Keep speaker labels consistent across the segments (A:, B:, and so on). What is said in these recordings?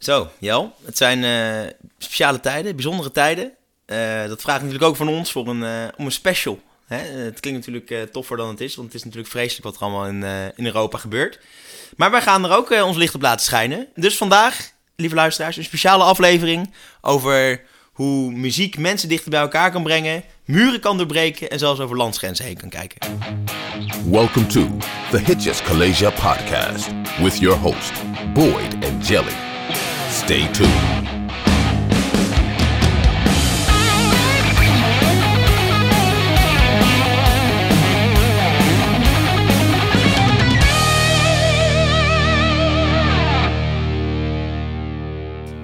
A: Zo, Jel, het zijn eh, speciale tijden, bijzondere tijden. Eh, dat vraagt natuurlijk ook van ons voor een, eh, om een special. Hè? Het klinkt natuurlijk toffer dan het is, want het is natuurlijk vreselijk wat er allemaal in, in Europa gebeurt. Maar wij gaan er ook ons licht op laten schijnen. Dus vandaag, lieve luisteraars, een speciale aflevering over hoe muziek mensen dichter bij elkaar kan brengen, muren kan doorbreken en zelfs over landsgrenzen heen kan kijken.
B: Welcome to the Hitches Kalasia podcast with your host, Boyd and Jelly. Stay tuned.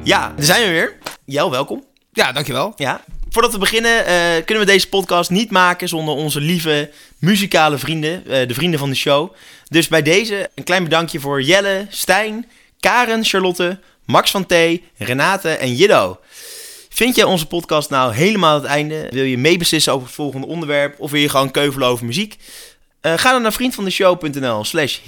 A: Ja, daar zijn we weer. Jel, welkom.
C: Ja, dankjewel.
A: Ja. Voordat we beginnen, eh, kunnen we deze podcast niet maken zonder onze lieve muzikale vrienden, eh, de vrienden van de show. Dus bij deze een klein bedankje voor Jelle, Stijn, Karen, Charlotte, Max van T, Renate en Jiddo. Vind jij onze podcast nou helemaal het einde? Wil je meebeslissen over het volgende onderwerp? Of wil je gewoon keuvelen over muziek? Eh, ga dan naar vriendvandeshow.nl slash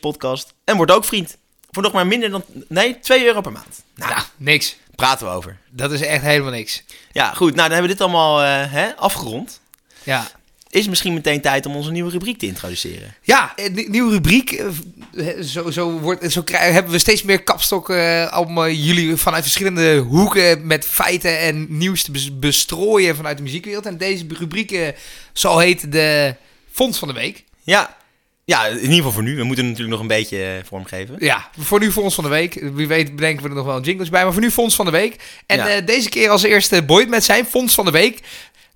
A: podcast en word ook vriend. Voor nog maar minder dan, nee, 2 euro per maand. Nou,
C: Ja, niks.
A: praten we over.
C: Dat is echt helemaal niks.
A: Ja, goed. Nou, dan hebben we dit allemaal eh, hè, afgerond.
C: Ja.
A: Is misschien meteen tijd om onze nieuwe rubriek te introduceren.
C: Ja, een nie- nieuwe rubriek. Eh, Zo, zo, wordt, zo krijgen, hebben we steeds meer kapstokken eh, om eh, jullie vanuit verschillende hoeken met feiten en nieuws te bes- bestrooien vanuit de muziekwereld. En deze rubriek eh, zal heten de Fonds van de Week.
A: Ja. ja, in ieder geval voor nu. We moeten het natuurlijk nog een beetje eh, vormgeven.
C: Ja, voor nu Fonds van de Week. Wie weet bedenken we er nog wel een jingles bij. Maar voor nu Fonds van de Week. En
A: Ja.
C: eh, deze keer als eerste Boyd met zijn Fonds van de Week.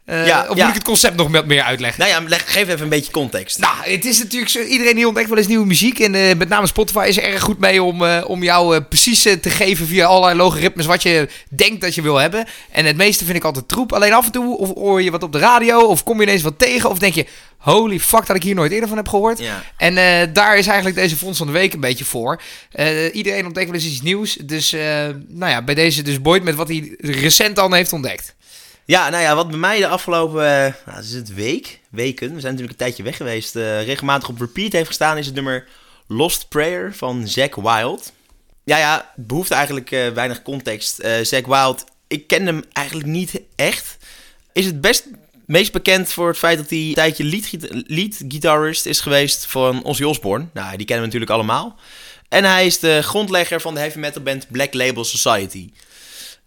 C: Eh,
A: Ja,
C: of moet ik het concept nog meer uitleggen?
A: Nou ja, leg, geef even een beetje context.
C: Nou, het is natuurlijk zo, iedereen die ontdekt wel eens nieuwe muziek. En eh, met name Spotify is er erg goed mee om, eh, om jou precies te geven via allerlei logaritmes wat je denkt dat je wil hebben. En het meeste vind ik altijd troep. Alleen af en toe of hoor je wat op de radio of kom je ineens wat tegen of denk je... Holy fuck dat ik hier nooit eerder van heb gehoord.
A: Ja.
C: En daar is eigenlijk deze Fonds van de Week een beetje voor. Iedereen ontdekt wel eens iets nieuws. Dus nou ja, bij deze dus Boyd met wat hij recent al heeft ontdekt.
A: Ja, nou ja, wat bij mij de afgelopen, eh, nou, is het week, weken, we zijn natuurlijk een tijdje weg geweest, eh, regelmatig op repeat heeft gestaan, is het nummer Lost Prayer van Zack Wild. Ja, ja, behoeft eigenlijk eh, weinig context. Zack Wild, ik ken hem eigenlijk niet echt. Is het best meest bekend voor het feit dat hij een tijdje lead, lead guitarist is geweest van Ozzy Osbourne. Nou, die kennen we natuurlijk allemaal. En hij is de grondlegger van de heavy metal band Black Label Society.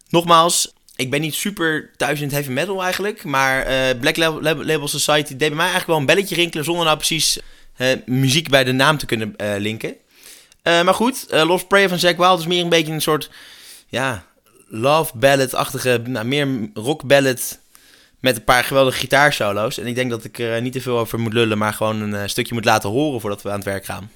A: Nogmaals, ik ben niet super thuis in het heavy metal eigenlijk. Maar eh, Black Label, Label- Society deed bij mij eigenlijk wel een belletje rinkelen... zonder nou precies eh, muziek bij de naam te kunnen eh, linken. Maar goed, Lost Prayer van Zack Wild is meer een beetje een soort... ja, love ballad-achtige... Nou, meer rock ballad met een paar geweldige gitaarsolo's. En ik denk dat ik er niet te veel over moet lullen... maar gewoon een stukje moet laten horen voordat we aan het werk gaan.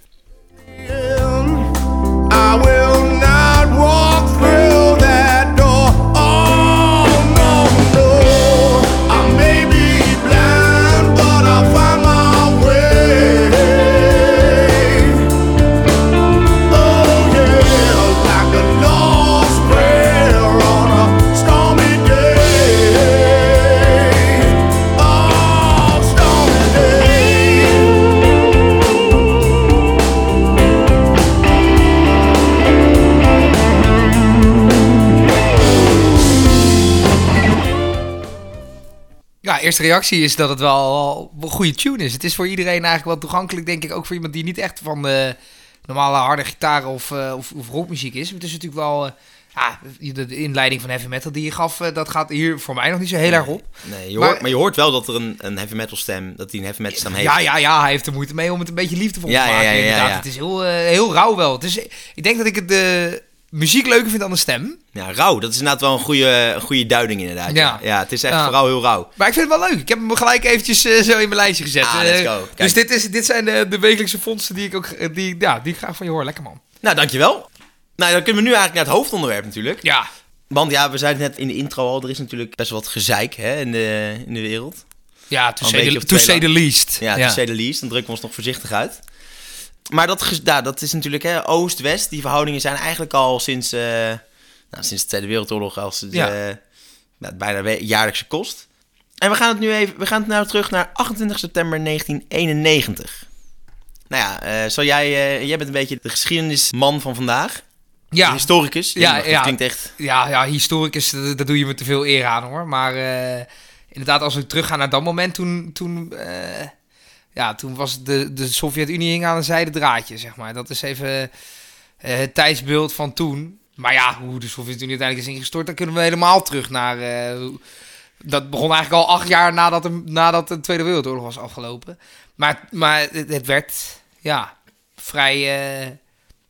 C: Eerste reactie is dat het wel een goede tune is. Het is voor iedereen eigenlijk wel toegankelijk, denk ik. Ook voor iemand die niet echt van de normale harde gitaar of, eh, of, of rockmuziek is. Het is natuurlijk wel... eh, ja, de, inleiding van heavy metal die je gaf, eh, dat gaat hier voor mij nog niet zo heel erg op.
A: Nee, je
C: Maar-
A: hoort, maar je hoort wel dat er een, een heavy metal stem... dat hij een heavy metal stem heeft.
C: Ja, ja, ja, hij heeft er moeite mee om het een beetje liefdevol te
A: ja,
C: maken.
A: ja, ja,
C: inderdaad.
A: ja.
C: Het is heel, heel rauw wel. Het is, ik denk dat ik het de muziek leuker vind dan de stem.
A: Ja, rauw. Dat is inderdaad wel een goede, goede duiding inderdaad. Ja.
C: Ja.
A: het is echt
C: Ja.
A: vooral heel rauw.
C: Maar ik vind het wel leuk. Ik heb hem gelijk eventjes eh, zo in mijn lijstje gezet.
A: Ah, let's
C: Eh,
A: go. Kijk.
C: Dus dit, is, dit zijn de, de wekelijkse fondsen die ik ook eh, die, ja, die ik graag van je hoor. Lekker man.
A: Nou, dankjewel. Nou, dan kunnen we nu eigenlijk naar het hoofdonderwerp natuurlijk.
C: Ja,
A: Want ja, we zeiden net in de intro al, er is natuurlijk best wel wat gezeik hè, in, de, in de wereld.
C: ja to, say the, to say the least.
A: Ja, to say the least. Dan drukken we ons nog voorzichtig uit. Maar dat, ja, dat is natuurlijk hè, Oost-West. Die verhoudingen zijn eigenlijk al sinds, eh, nou, sinds de Tweede Wereldoorlog als de,
C: Ja.
A: eh, nou, bijna jaarlijkse kost. En we gaan het nu even, we gaan het nou terug naar 28 september 1991. Nou ja, eh, zal jij, jij bent een beetje de geschiedenisman van vandaag.
C: Ja,
A: Historicus.
C: Ja,
A: Ja,
C: ja.
A: Dat klinkt echt...
C: ja, ja historicus, dat, dat doe je me te veel eer aan hoor. Maar inderdaad, als we teruggaan naar dat moment, toen, toen, ja, toen was de, de Sovjet-Unie hing aan een zijde draadje, zeg maar. Dat is even eh, het tijdsbeeld van toen. Maar ja, hoe de Sovjet-Unie uiteindelijk is ingestort, dan kunnen we helemaal terug naar... eh, dat begon eigenlijk al acht jaar nadat, de, nadat de Tweede Wereldoorlog was afgelopen. Maar, maar het, werd, ja, vrij... eh,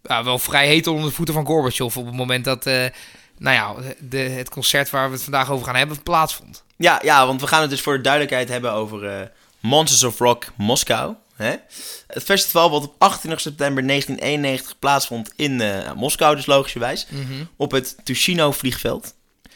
C: ja, wel vrij heet onder de voeten van Gorbachev op het moment dat, nou ja, de, het concert waar we het vandaag over gaan hebben plaatsvond.
A: Ja, ja, want we gaan het dus voor de duidelijkheid hebben over Monsters of Rock Moskou. Hè? Het festival wat op 28 september 1991 plaatsvond in eh, Moskou, dus logischerwijs. Op het Tushino vliegveld.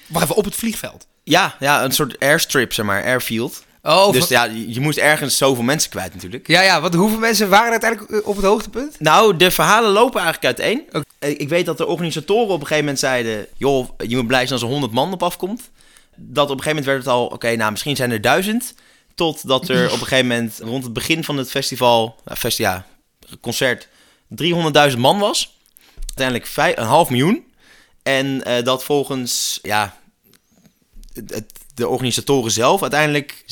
C: Wacht even, op het vliegveld.
A: Ja, ja, een soort airstrip, zeg maar, airfield.
C: Oh,
A: dus ja, je moest ergens zoveel mensen kwijt natuurlijk.
C: ja, ja, wat, hoeveel mensen waren er uiteindelijk eh, op het hoogtepunt?
A: Nou, de verhalen lopen eigenlijk uiteen.
C: Oké.
A: Eh, Ik weet dat de organisatoren op een gegeven moment zeiden... joh, je moet blij zijn als er 100 man op afkomt. Dat op een gegeven moment werd het al... oké, nou, misschien zijn er duizend. Totdat er op een gegeven moment rond het begin van het festival... Nou, fest, ja, concert 300.000 man was. Uiteindelijk vij- een half miljoen. En eh, dat volgens ja, het- de organisatoren zelf uiteindelijk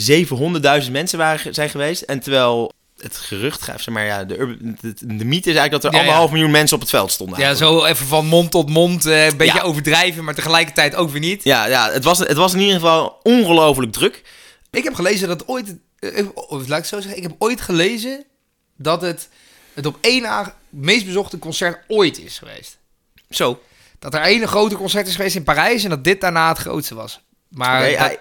A: 700.000 mensen waren, zijn geweest. En terwijl het gerucht gaat, zeg maar, ja, de, urban- de, de mythe is eigenlijk dat er
C: Ja, ja.
A: anderhalf miljoen mensen op het veld stonden.
C: Ja,
A: eigenlijk.
C: zo even van mond tot mond, eh, een beetje
A: Ja.
C: overdrijven, maar tegelijkertijd ook weer niet.
A: Ja, ja het, was, het was in ieder geval ongelooflijk druk.
C: Ik heb gelezen dat ooit, eh, of laat ik zo zeggen, ik heb ooit gelezen dat het het op één na meest bezochte concert ooit is geweest.
A: Zo.
C: Dat er één grote concert is geweest in Parijs en dat dit daarna het grootste was. Maar
A: Oké,
C: dat-
A: ja,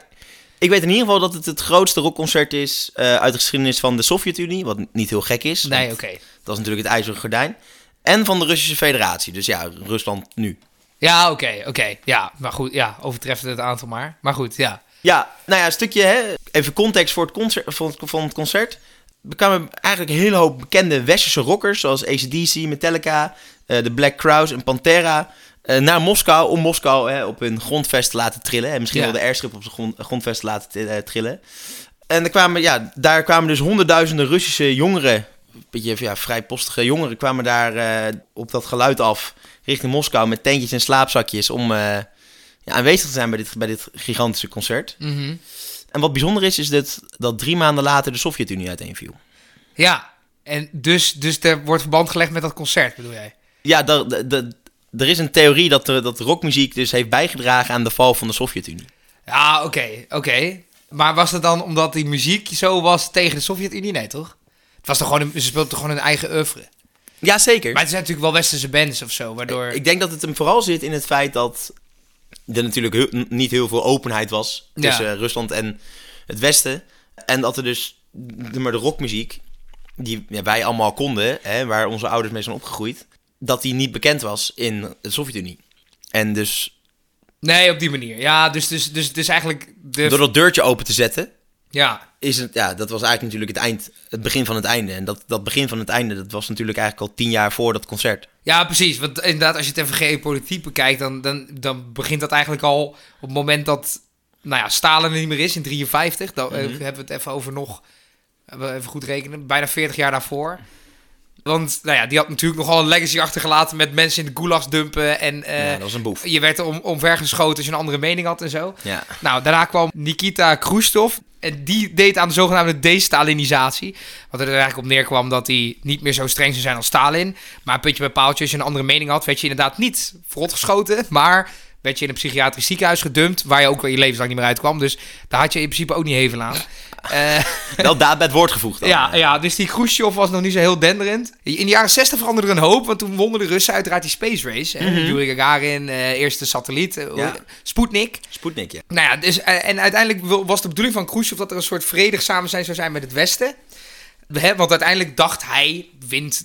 A: ik weet in ieder geval dat het het grootste rockconcert is eh, uit de geschiedenis van de Sovjet-Unie. Wat niet heel gek is.
C: nee, oké.
A: Dat is natuurlijk het ijzeren gordijn. En van de Russische Federatie. Dus ja, Rusland nu.
C: Ja, oké, oké. Ja, maar goed, ja, overtreft het aantal maar. Maar goed, ja.
A: Ja, nou ja, een stukje, hè, even context voor het concert, van, het- van het concert. Er kwamen eigenlijk een hele hoop bekende westerse rockers, zoals ACDC, Metallica, eh, de Black Crowes en Pantera, eh, naar Moskou om Moskou hè, op hun grondvest te laten trillen. En misschien
C: Ja.
A: wel de airstrip op zijn grond, grondvest te laten eh, trillen. En er kwamen, ja, daar kwamen dus honderdduizenden Russische jongeren, een beetje ja, vrijpostige jongeren, kwamen daar op dat geluid af richting Moskou met tentjes en slaapzakjes om ja, aanwezig te zijn bij dit, bij dit gigantische concert.
C: Mhm.
A: En wat bijzonder is, is dat, dat drie maanden later de Sovjet-Unie uiteenviel.
C: Ja, en dus, dus er wordt verband gelegd met dat concert, bedoel jij?
A: Ja, er is een theorie dat, de, dat rockmuziek dus heeft bijgedragen aan de val van de Sovjet-Unie.
C: Ja, oké, oké. Maar was het dan omdat die muziek zo was tegen de Sovjet-Unie? Nee, toch? Het was toch gewoon een, ze speelden toch gewoon een eigen oeuvre?
A: Ja, zeker.
C: Maar het zijn natuurlijk wel westerse bands of zo, waardoor...
A: Ik denk dat het hem vooral zit in het feit dat er natuurlijk heel- niet heel veel openheid was tussen Rusland en het Westen. En dat er dus de, maar de rockmuziek, die ja, wij allemaal konden, hè, waar onze ouders mee zijn opgegroeid, dat die niet bekend was in de Sovjet-Unie. En dus
C: Nee, op die manier. Ja, dus, dus, dus, dus eigenlijk... De...
A: door dat deurtje open te zetten,
C: Ja,
A: is het, ja, dat was eigenlijk natuurlijk het eind, het begin van het einde. En dat, dat begin van het einde, dat was natuurlijk eigenlijk al tien jaar voor dat concert.
C: Ja, precies. Want inderdaad, als je het even geopolitiek bekijkt, dan, dan, dan begint dat eigenlijk al op het moment dat nou ja, Stalin er niet meer is, in 53. Dan eh,
A: Mhm.
C: hebben we het even over nog, hebben we even goed rekenen, bijna 40 jaar daarvoor. Want nou ja, die had natuurlijk nogal een legacy achtergelaten met mensen in de gulags dumpen. En eh,
A: ja, dat was een boef.
C: je werd om, omvergeschoten als je een andere mening had en zo.
A: Ja.
C: Nou, daarna kwam Nikita Khrushchev. En die deed aan de zogenaamde destalinisatie. Wat er eigenlijk op neerkwam dat hij niet meer zo streng zou zijn als Stalin. Maar een puntje bij paaltje, als je een andere mening had, werd je inderdaad niet verrotgeschoten. Maar werd je in een psychiatrisch ziekenhuis gedumpt. Waar je ook wel je levenslang niet meer uitkwam. Dus daar had je in principe ook niet hevel aan.
A: Wel daad bij het woord gevoegd. dan.
C: ja, ja, dus die Khrushchev was nog niet zo heel denderend. In de jaren 60 veranderde er een hoop, want toen wonnen de Russen uiteraard die space race. hè. Yuri Gagarin, eh, eerste satelliet, eh,
A: Ja.
C: Sputnik.
A: Sputnik, ja.
C: Nou ja, dus, eh, en uiteindelijk was de bedoeling van Khrushchev dat er een soort vredig samen zijn zou zijn met het Westen. Want uiteindelijk dacht hij, wint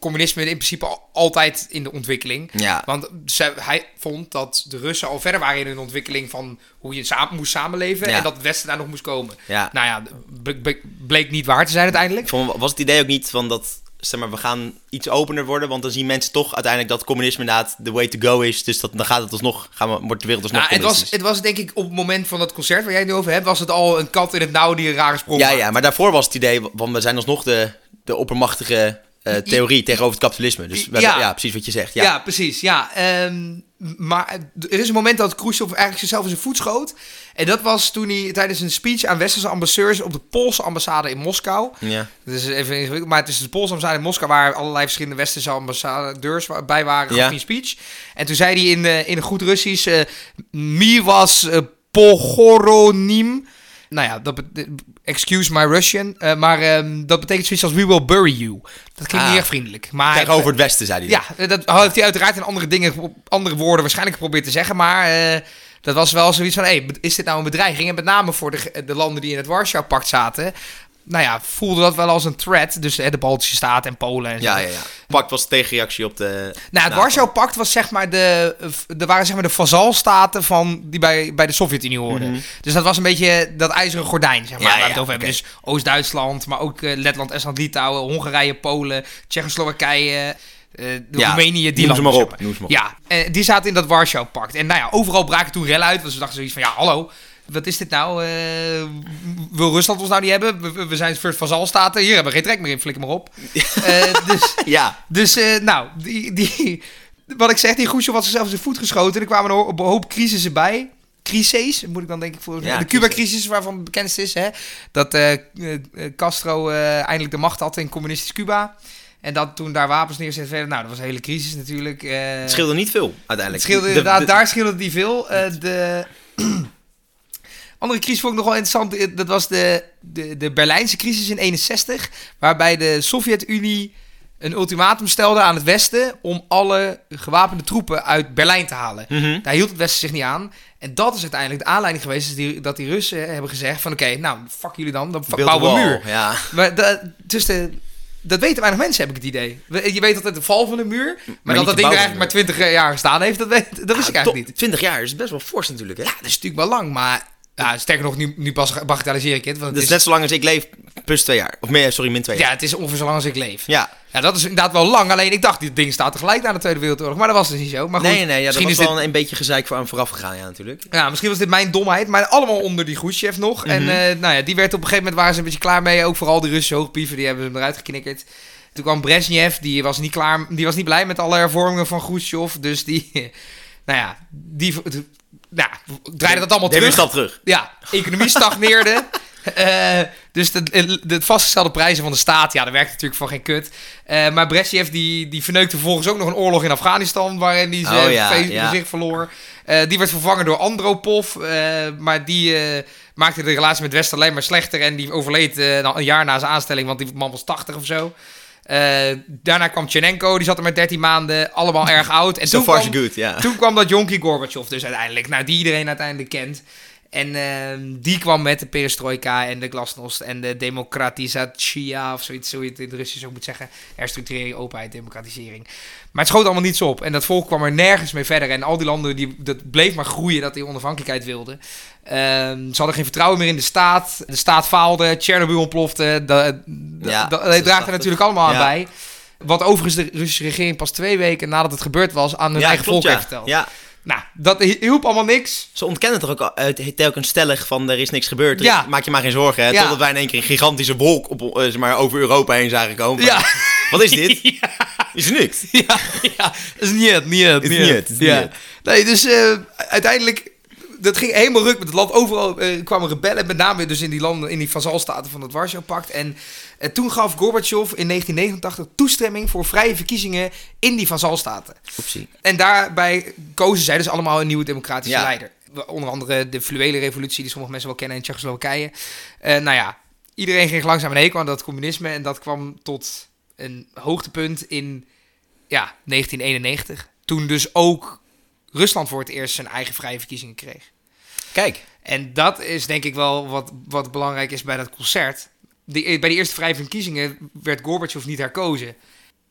C: communisme in principe al- altijd in de ontwikkeling.
A: Ja.
C: Want ze- hij vond dat de Russen al verder waren in hun ontwikkeling van hoe je samen, moest samenleven.
A: Ja.
C: En dat het Westen daar nog moest komen.
A: Ja.
C: Nou ja, ble- ble- bleek niet waar te zijn uiteindelijk.
A: Van, was het idee ook niet van dat, zeg maar, we gaan iets opener worden, want dan zien mensen toch uiteindelijk dat communisme inderdaad de way to go is. Dus dat, dan gaat het alsnog, gaan we, wordt de wereld alsnog
C: Nou, het, was, het was denk ik op het moment van dat concert waar jij het nu over hebt, was het al een kat in het nauw die een rare sprong
A: Ja, ja, maar daarvoor was het idee, want we zijn alsnog de, de oppermachtige eh, theorie tegenover het kapitalisme. Dus
C: Ja.
A: hebben- ja, precies wat je zegt.
C: Ja,
A: Ja.
C: precies. Ja, Ehm, maar er is een moment dat Khrushchev eigenlijk zichzelf in zijn voet schoot. En dat was toen hij tijdens een speech aan westerse ambassadeurs op de Poolse ambassade in Moskou.
A: Ja.
C: Dat is even ingewikkeld, maar het is de Poolse ambassade in Moskou waar allerlei verschillende westerse ambassadeurs bij waren.
A: Ja.
C: een speech. En toen zei hij in, eh, in een goed Russisch: eh Mi was eh, Pogoronim. Nou ja, dat excuse my Russian. eh, maar ehm, dat betekent zoiets als we will bury you. Dat klinkt
A: Ah.
C: niet erg vriendelijk. Maar
A: Tegenover het Westen, zei hij.
C: ja, eh, dat heeft hij uiteraard in andere dingen, andere woorden waarschijnlijk geprobeerd te zeggen. Maar eh, dat was wel zoiets van, hey, is dit nou een bedreiging? En met name voor de, de landen die in het Warschau-pact zaten. Nou ja, voelde dat wel als een threat. Dus hè, de Baltische Staten en Polen en zo.
A: Ja, ja, ja. Pact was tegenreactie op de...
C: Nou, het Warschau-pact was zeg maar de, de waren zeg maar de vazalstaten van die bij, bij de Sovjet-Unie hoorden. Dus dat was een beetje dat ijzeren gordijn, zeg maar,
A: Mhm. Ja,
C: waar we
A: ja,
C: het over hebben. Dus Oost-Duitsland, maar ook eh, Letland, Estland, Litouwen, Hongarije, Polen, Tsjechoslowakije, eh
A: Ja,
C: Roemenië, die
A: noem ze
C: landen.
A: maar
C: zeg
A: op, noem ze maar op.
C: Ja, eh, die zaten in dat Warschau-pact. En nou ja, overal braken toen rellen uit, want ze dachten zoiets van, ja, hallo. Wat is dit nou? Eh, wil Rusland ons nou niet hebben? We, we- zijn first vazalstaten. Hier hebben we geen trek meer in. Flikker maar op. Eh, dus
A: Ja.
C: dus, eh, nou, die, die, wat ik zeg, die Khrushchev had zichzelf in zijn voet geschoten. Er kwamen een hoop, crisissen bij. Crises, moet ik dan denk ik voor
A: Ja,
C: De Cuba-crisis, waarvan het bekendst is, hè. Dat Castro eindelijk de macht had in communistisch Cuba. En dat toen daar wapens neerzetten. Nou, dat was een hele crisis natuurlijk. eh.
A: Het scheelde niet veel,
C: Het
A: uiteindelijk.
C: scheelde
A: De-
C: inderdaad,
A: de-
C: daar scheelde het niet veel. De andere crisis vond ik nog wel interessant. Eh, Dat was de, de, de Berlijnse crisis in 61. Waarbij de Sovjet-Unie een ultimatum stelde aan het Westen... om alle gewapende troepen uit Berlijn te halen.
A: Mhm.
C: Daar hield het Westen zich niet aan. En dat is uiteindelijk de aanleiding geweest... dat die, dat die Russen hebben gezegd van... oké, nou, fuck jullie dan, dan
A: Build
C: bouwen we een muur.
A: Ja.
C: Maar dat, dus de, dat weten weinig mensen, heb ik het idee. Je weet altijd de val van een muur. Maar,
A: niet
C: dat
A: de
C: dat ding er eigenlijk
A: de
C: maar 20 jaar gestaan heeft, dat, weet, dat wist ik eigenlijk niet.
A: 20 jaar is best wel fors natuurlijk, hè?
C: Ja, dat is natuurlijk wel lang, maar ja, sterker nog, nu, nu pas bagatelliseer ik het. Want het
A: is
C: is,
A: net zo lang als ik leef, plus twee jaar. Of meer, sorry, min twee jaar.
C: ja, het is ongeveer zo lang als ik leef.
A: Ja.
C: Ja, dat is inderdaad wel lang. Alleen ik dacht, dit ding staat tegelijk na de Tweede Wereldoorlog. Maar dat was dus niet zo. Maar goed,
A: Nee, nee. Ja, dat
C: misschien,
A: was
C: is
A: wel een, een beetje gezeik voor aan vooraf gegaan, ja, natuurlijk.
C: ja, misschien was dit mijn domheid. Maar allemaal onder die Khrushchev nog. En
A: Mhm.
C: eh, nou ja, die werd op een gegeven moment waren ze een beetje klaar mee. Ook vooral de Russische hoogpieven, die hebben ze hem eruit geknikkerd. Toen kwam Brezhnev, die was niet klaar, die was niet blij met alle hervormingen van Khrushchev. Dus die, nou ja, die, nou, draaide dat allemaal
A: een
C: terug.
A: stap terug.
C: Ja, economie stagneerde. Eh, dus de, de vastgestelde prijzen van de staat, ja, dat werkt natuurlijk van geen kut. Eh, maar Brezhnev die, die verneukte vervolgens ook nog een oorlog in Afghanistan, waarin hij zijn
A: Oh ja,
C: fe-
A: ja.
C: gezicht verloor. Eh, die werd vervangen door Andropov, eh, maar die eh, maakte de relatie met West alleen maar slechter. En die overleed eh, een jaar na zijn aanstelling, want die man was 80 of zo. Eh, daarna kwam Tchernenko, die zat er met 13 maanden, allemaal erg oud. En
A: So
C: toen
A: far
C: kwam,
A: so good, ja.
C: toen kwam dat Jonky Gorbachev dus uiteindelijk. Nou, die iedereen uiteindelijk kent. En ehm, die kwam met de perestroika en de glasnost en de democratisatia, of zoiets, hoe je het in het Russisch ook moet zeggen. Herstructurering, openheid, democratisering. Maar het schoot allemaal niets op. En dat volk kwam er nergens mee verder. En al die landen, die, dat bleef maar groeien dat die onafhankelijkheid wilden. Ehm, ze hadden geen vertrouwen meer in de staat. De staat faalde, Tsjernobyl ontplofte. Dat,
A: Ja,
C: draagt er natuurlijk allemaal aan
A: Ja.
C: bij. Wat overigens de Russische regering pas twee weken nadat het gebeurd was aan hun
A: ja,
C: eigen
A: klopt,
C: volk heeft verteld.
A: Ja,
C: Nou, dat hielp allemaal niks.
A: ze ontkennen toch ook uit telkens stellig van er is niks gebeurd. Is-
C: Ja.
A: Maak je maar geen zorgen, hè.
C: Ja.
A: Totdat wij in één keer een gigantische wolk op, eh, zeg maar, over Europa heen zagen komen.
C: Ja.
A: Wat is dit? Is er niks?
C: ja, ja, is niet het, niet het.
A: Is
C: niet Ja.
A: het.
C: Nee, dus eh, uiteindelijk, dat ging helemaal ruk met het land. Overal eh, kwamen rebellen, met name dus in die landen, in die vazalstaten van het Warschau-pact. En eh, toen gaf Gorbachev in 1989 toestemming voor vrije verkiezingen in die vazalstaten.
A: Oepsie.
C: En daarbij kozen zij dus allemaal een nieuwe democratische
A: Ja.
C: leider. Onder andere de fluwele revolutie, die sommige mensen wel kennen in Tsjechoslowakije. Eh nou ja, iedereen ging langzaam hekel aan dat communisme. En dat kwam tot een hoogtepunt in ja, 1991. Toen dus ook Rusland voor het eerst zijn eigen vrije verkiezingen kreeg.
A: Kijk.
C: En dat is denk ik wel wat, wat belangrijk is bij dat concert. Die, bij die eerste vrije verkiezingen werd Gorbachev niet herkozen.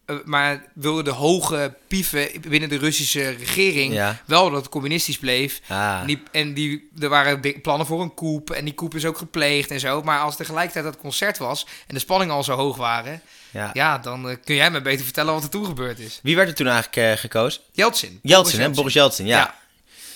C: Eh, maar wilden de hoge pieven binnen de Russische regering
A: Ja.
C: wel dat het communistisch bleef.
A: Ah.
C: En, die, en die, er waren de- plannen voor een coup. En die coup is ook gepleegd en zo. Maar als tegelijkertijd dat concert was en de spanningen al zo hoog waren...
A: Ja.
C: Ja, dan eh, kun jij me beter vertellen wat er toen gebeurd is.
A: Wie werd er toen eigenlijk eh, gekozen?
C: Yeltsin.
A: Jeltsin, hè? Boris Jeltsin, ja.
C: Ja.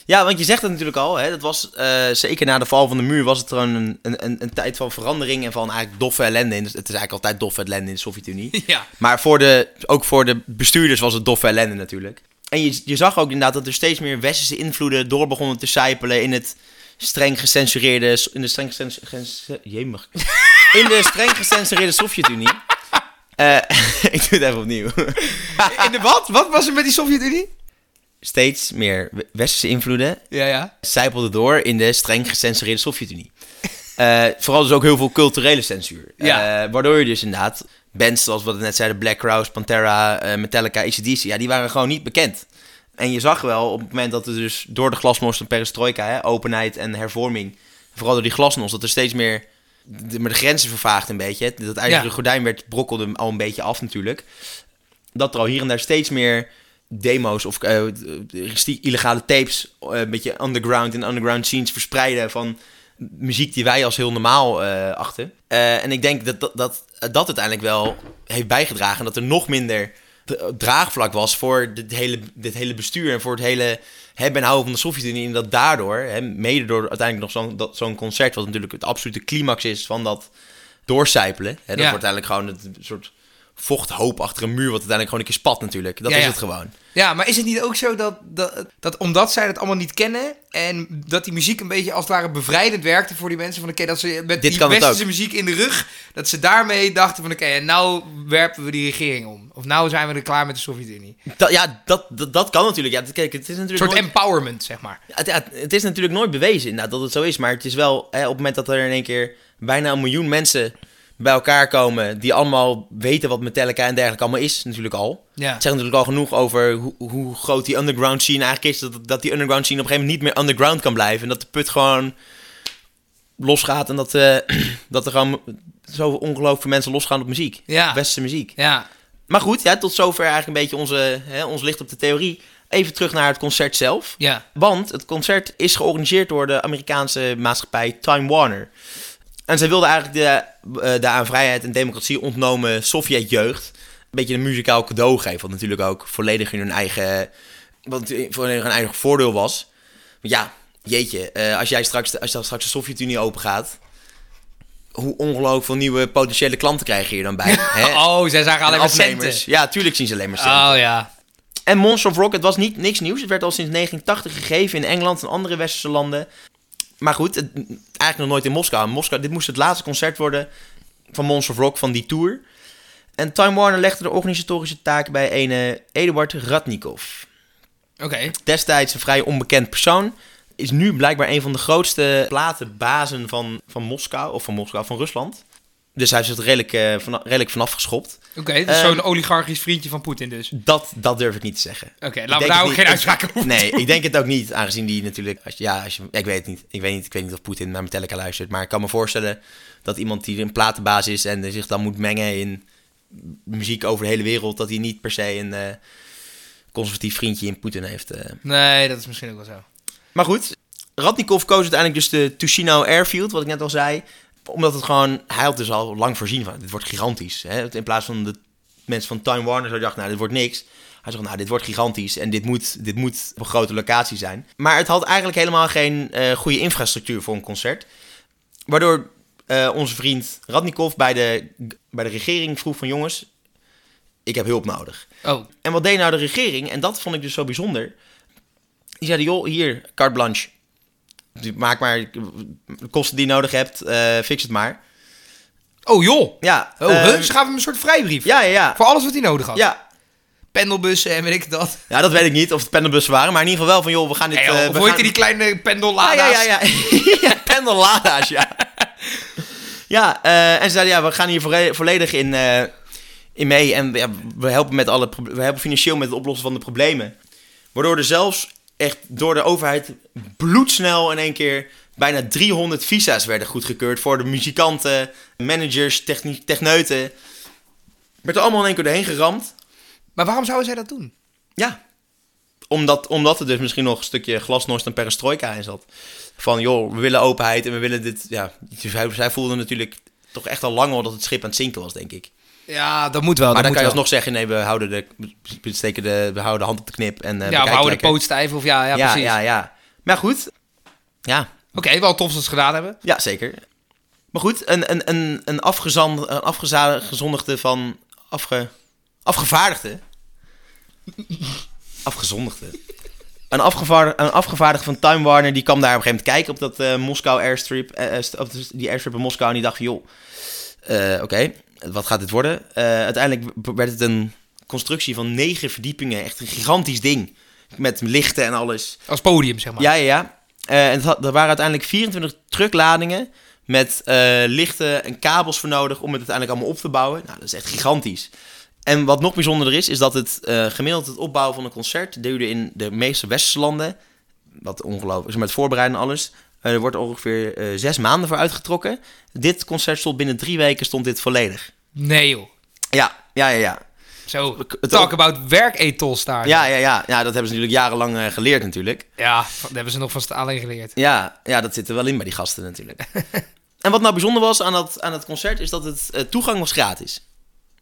A: Ja, want je zegt het natuurlijk al. Hè, dat was, eh, zeker na de val van de muur was het gewoon een, een, een, een tijd van verandering en van eigenlijk doffe ellende. In, het is eigenlijk altijd doffe ellende in de Sovjet-Unie.
C: Ja.
A: Maar voor de, ook voor de bestuurders was het doffe ellende natuurlijk. En je, je zag ook inderdaad dat er steeds meer westerse invloeden door begonnen te sijpelen in het streng gecensureerde... In de streng, gecens- gens- jemig. in de streng gecensureerde Sovjet-Unie. Eh, ik doe het even opnieuw.
C: In de wat? Wat was er met die Sovjet-Unie?
A: Steeds meer we- westerse invloeden
C: Ja, ja.
A: sijpelde door in de streng gecensureerde Sovjet-Unie. Eh, vooral dus ook heel veel culturele censuur.
C: Ja.
A: Eh, waardoor je dus inderdaad bands zoals wat we net zeiden, Black Crowes, Pantera, Metallica, ACDC, ja, die waren gewoon niet bekend. En je zag wel op het moment dat er dus door de glasnost en perestroika, hè, openheid en hervorming, vooral door die glasnost, dat er steeds meer de, maar de grenzen vervaagd een beetje. Dat ijzeren
C: Ja.
A: gordijn werd, brokkelde al een beetje af natuurlijk. Dat er al hier en daar steeds meer demo's of eh, sti- illegale tapes, eh, een beetje underground en underground scenes verspreiden van muziek die wij als heel normaal eh, achten. Eh, en ik denk dat dat, dat dat uiteindelijk wel heeft bijgedragen dat er nog minder dra- draagvlak was voor dit hele, dit hele bestuur en voor het hele hebben en houden van de Sovjet-Unie. En dat daardoor, hè, mede door uiteindelijk nog zo'n concert, wat natuurlijk het absolute climax is van dat doorcijpelen. Hè, dat
C: Ja.
A: wordt uiteindelijk gewoon het- soort vochthoop achter een muur, wat uiteindelijk gewoon een keer spat natuurlijk. Dat
C: Ja,
A: is
C: ja.
A: het gewoon.
C: Ja, maar is het niet ook zo dat, dat, dat omdat zij het allemaal niet kennen en dat die muziek een beetje als het ware bevrijdend werkte voor die mensen van oké, dat ze met
A: Dit
C: die westerse muziek in de rug, dat ze daarmee dachten van oké, en nou werpen we die regering om. Of nou zijn we er klaar met de Sovjet-Unie. Een
A: Dat, ja, dat, dat, dat kan natuurlijk. Ja, kijk, het is natuurlijk
C: soort
A: nooit-
C: empowerment, zeg maar.
A: Het, ja, het is natuurlijk nooit bewezen inderdaad dat het zo is. Maar het is wel hè, op het moment dat er in één keer bijna een miljoen mensen bij elkaar komen. die allemaal weten wat Metallica en dergelijke allemaal is, natuurlijk al.
C: Ja.
A: Het zegt natuurlijk al genoeg over hoe, hoe groot die underground scene eigenlijk is. Dat, dat die underground scene op een gegeven moment niet meer underground kan blijven. En dat de put gewoon losgaat. En dat, eh, dat er gewoon zo ongelooflijk veel mensen losgaan op muziek.
C: Ja.
A: Westerse muziek.
C: Ja.
A: Maar goed, ja, tot zover eigenlijk een beetje onze, hè, ons licht op de theorie. Even terug naar het concert zelf.
C: Ja.
A: Want het concert is georganiseerd door de Amerikaanse maatschappij Time Warner. En zij wilden eigenlijk de, eh, de aan vrijheid en democratie ontnomen Sovjet-jeugd... een beetje een muzikaal cadeau geven. Wat natuurlijk ook volledig in hun eigen, wat volledig hun eigen voordeel was. Want ja, jeetje, eh, als jij straks, als dan straks de Sovjet-Unie open gaat... hoe ongelooflijk veel nieuwe potentiële klanten krijg je hier dan bij? hè?
C: Oh, zij zagen alleen
A: En
C: maar centen.
A: Ja, tuurlijk zien ze alleen maar centen.
C: Oh ja.
A: En Monster of Rock, het was niet niks nieuws. Het werd al sinds 1980 gegeven in Engeland en andere westerse landen. Maar goed, het, eigenlijk nog nooit in Moskou. Moskou. Dit moest het laatste concert worden van Monster of Rock van die tour. En Time Warner legde de organisatorische taak bij een Eduard Ratnikov.
C: Oké.
A: Destijds een vrij onbekend persoon. Is nu blijkbaar een van de grootste platenbazen van, van Moskou, of van Moskou, van Rusland. Dus hij is er redelijk, eh, van, redelijk vanaf geschopt.
C: Oké, dus
A: Ehm,
C: zo'n oligarchisch vriendje van Poetin dus. Oké,
A: Dat, dat durf ik niet te zeggen.
C: laten we daar
A: het
C: ook geen uitspraken over
A: Nee, ik denk het ook niet, aangezien die natuurlijk... Als, je- ja, als je, ik weet het niet. Ik weet niet, ik weet niet of Poetin naar Metallica luistert. Maar ik kan me voorstellen dat iemand die een platenbaas is... en zich dan moet mengen in muziek over de hele wereld... dat hij niet per se een eh, conservatief vriendje in Poetin heeft. eh.
C: Nee, dat is misschien ook wel zo.
A: Maar goed, Radnikov koos uiteindelijk dus de Tushino Airfield, wat ik net al zei. Omdat het gewoon... Hij had dus al lang voorzien van, dit wordt gigantisch. Hè? In plaats van de mensen van Time Warner zo dachten, nou, dit wordt niks. Hij zegt, nou, dit wordt gigantisch en dit moet, dit moet op een grote locatie zijn. Maar het had eigenlijk helemaal geen eh, goede infrastructuur voor een concert. Waardoor eh, onze vriend Radnikov bij de, bij de regering vroeg van, jongens, ik heb hulp nodig.
C: Oh,
A: En wat deed nou de regering? En dat vond ik dus zo bijzonder. Die zeiden, joh, hier, carte blanche. Maak maar de kosten die je nodig hebt, eh, fix het maar.
C: oh joh.
A: Ja,
C: Oh, huh? Ze gaven hem een soort vrijbrief.
A: ja, ja, ja.
C: Voor alles wat hij nodig had.
A: Ja,
C: Pendelbussen en weet ik dat.
A: ja, dat weet ik niet of het pendelbussen waren, maar in ieder geval wel van, joh, we gaan dit...
C: Hey,
A: eh, we
C: heet
A: gaan-
C: die kleine pendellada's?
A: ja, ja, ja. ja pendellada's, ja. ja, eh, en ze zeiden, ja, we gaan hier volle- volledig in, eh, in mee. En ja, we helpen, met alle, we helpen financieel met het oplossen van de problemen. Waardoor er zelfs echt door de overheid bloedsnel in één keer bijna 300 visa's werden goedgekeurd voor de muzikanten, managers, techni- techneuten. Werd er allemaal in één keer doorheen geramd.
C: Maar waarom zouden zij dat doen?
A: Ja. Omdat, omdat er dus misschien nog een stukje glasnost en perestroika in zat. Van joh, we willen openheid en we willen dit. Ja, zij, zij voelden natuurlijk toch echt al lang al dat het schip aan het zinken was, denk ik.
C: Ja, dat moet wel.
A: maar
C: dat
A: dan kan je alsnog zeggen: nee, we houden de, we steken de, we houden de hand op de knip. En, eh.
C: Ja, we houden de poot stijf of ja, ja,
A: ja,
C: precies.
A: ja, ja. Maar goed, ja,
C: Oké, wel tof dat ze het gedaan hebben.
A: ja zeker. Maar goed, een, een, een, een, afgezand, een afgezondigde van... Afge, afgevaardigde? Afgezondigde. Een, afgevaardigde, een afgevaardigde van Time Warner, die kwam daar op een gegeven moment kijken op dat eh, Moskou airstrip. eh, die airstrip in Moskou. En die dacht van, joh, oké, wat gaat dit worden? Eh, uiteindelijk werd het een constructie van negen verdiepingen. Echt een gigantisch ding. Met lichten en alles.
C: Als podium, zeg maar.
A: Ja, ja, ja. Eh, en had- er waren uiteindelijk 24 truckladingen met eh, lichten en kabels voor nodig om het uiteindelijk allemaal op te bouwen. Nou, dat is echt gigantisch. En wat nog bijzonderder is, is dat het gemiddeld het opbouwen van een concert duurde in de meeste westerse landen. Wat ongelooflijk is, met voorbereiden en alles. Eh, er wordt ongeveer eh, zes maanden voor uitgetrokken. Dit concert stond binnen drie weken stond dit volledig.
C: Nee, joh.
A: Ja, ja, ja, ja.
C: Zo, talk about werkethos daar.
A: Ja, ja, ja. ja dat hebben ze natuurlijk jarenlang eh, geleerd natuurlijk.
C: Ja, dat hebben ze nog van alleen geleerd.
A: Ja, ja, dat zit er wel in bij die gasten natuurlijk. en wat nou bijzonder was aan, dat, aan het concert, is dat het toegang was gratis.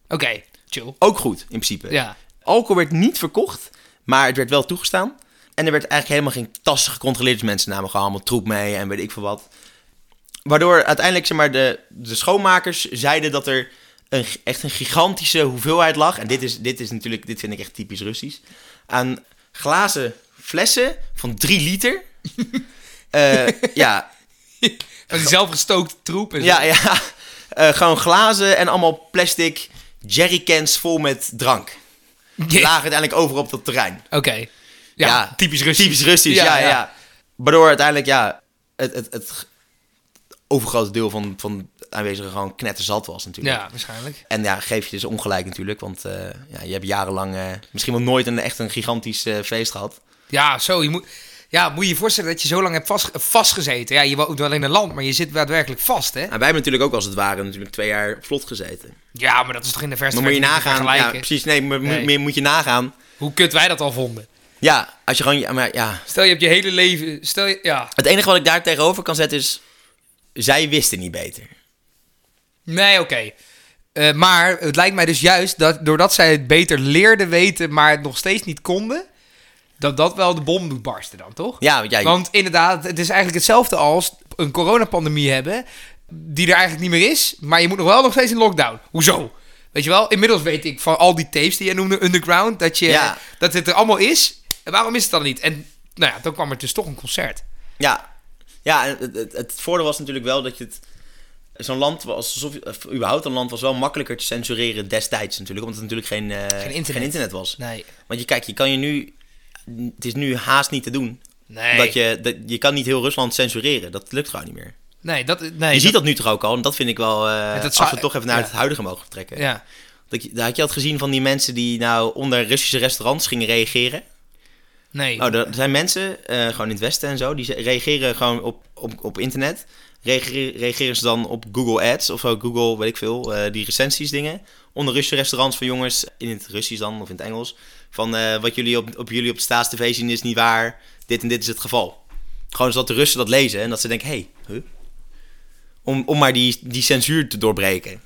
C: Oké, chill.
A: Ook goed, in principe.
C: Ja.
A: Alcohol werd niet verkocht, maar het werd wel toegestaan. En er werd eigenlijk helemaal geen tassen gecontroleerd. Dus mensen namen gewoon allemaal troep mee en weet ik veel wat. Waardoor uiteindelijk zeg maar, de, de schoonmakers zeiden dat er een, echt een gigantische hoeveelheid lag. En dit is, dit is natuurlijk, dit vind ik echt typisch Russisch. Aan glazen flessen van 3 liter. Eh, ja,
C: zelfgestookte troep en zo.
A: ja, ja. Eh, gewoon glazen en allemaal plastic jerrycans vol met drank. Die lagen uiteindelijk over op dat terrein.
C: Oké. Ja,
A: Ja,
C: typisch Russisch.
A: Typisch Russisch, ja, ja.
C: ja.
A: Waardoor uiteindelijk, ja, het, het, het overgrote deel van, van de aanwezigen gewoon knetterzat was natuurlijk.
C: Ja, waarschijnlijk.
A: En ja, geef je dus ongelijk natuurlijk, want eh, ja, je hebt jarenlang eh, misschien wel nooit een echt een gigantisch eh, feest gehad.
C: Ja, zo. Je moet, ja, moet je je voorstellen dat je zo lang hebt vast, vastgezeten. Ja, je woont wel in een land, maar je zit daadwerkelijk vast, hè?
A: En wij hebben natuurlijk ook als het ware natuurlijk twee jaar op slot gezeten.
C: Ja, maar dat is toch in de verste
A: Maar moet je nagaan, ja, precies, nee. Moet, moet je nagaan.
C: Hoe kut wij dat al vonden.
A: Ja, als je gewoon, maar ja,
C: Stel, je hebt je hele leven... Stel je... Ja.
A: Het enige wat ik daar tegenover kan zetten is... Zij wisten niet beter.
C: Nee, oké. Eh, maar het lijkt mij dus juist dat doordat zij het beter leerden weten, maar het nog steeds niet konden, dat dat wel de bom doet barsten dan, toch?
A: Ja, want jij...
C: Want inderdaad, het is eigenlijk hetzelfde als een coronapandemie hebben, die er eigenlijk niet meer is, maar je moet nog wel nog steeds in lockdown. Hoezo? Weet je wel, inmiddels weet ik van al die tapes die je noemde, Underground, dat, je,
A: Ja.
C: dat het er allemaal is. En waarom is het dan niet? En nou ja, dan kwam er dus toch een concert.
A: Ja, ja het, het, het voordeel was natuurlijk wel dat je het... Zo'n land was, alsof, of überhaupt een land was wel makkelijker te censureren destijds natuurlijk. Omdat het natuurlijk geen, eh,
C: Geen internet.
A: was.
C: Nee.
A: Want je kijkt, je kan je nu... Het is nu haast niet te doen.
C: Nee.
A: Dat je, dat, je kan niet heel Rusland censureren. Dat lukt gewoon niet meer.
C: Nee, dat, nee,
A: je ziet dat nu toch ook al. En dat vind ik wel... eh,
C: dat
A: als we toch even naar
C: ja.
A: het huidige mogen vertrekken.
C: Ja.
A: Dat had je dat gezien van die mensen die nou onder Russische restaurants gingen reageren.
C: Nee.
A: Oh, er zijn mensen, eh, gewoon in het Westen en zo, die reageren gewoon op, op, op internet. Reageren, reageren ze dan op Google Ads of zo, Google, weet ik veel, eh, die recensies dingen. Onder Russische restaurants van jongens, in het Russisch dan, of in het Engels. Van eh, wat jullie op, op jullie op de staatstv zien is niet waar, dit en dit is het geval. Gewoon zodat de Russen dat lezen en dat ze denken, hé, hey, huh? om, om maar die, die censuur te doorbreken.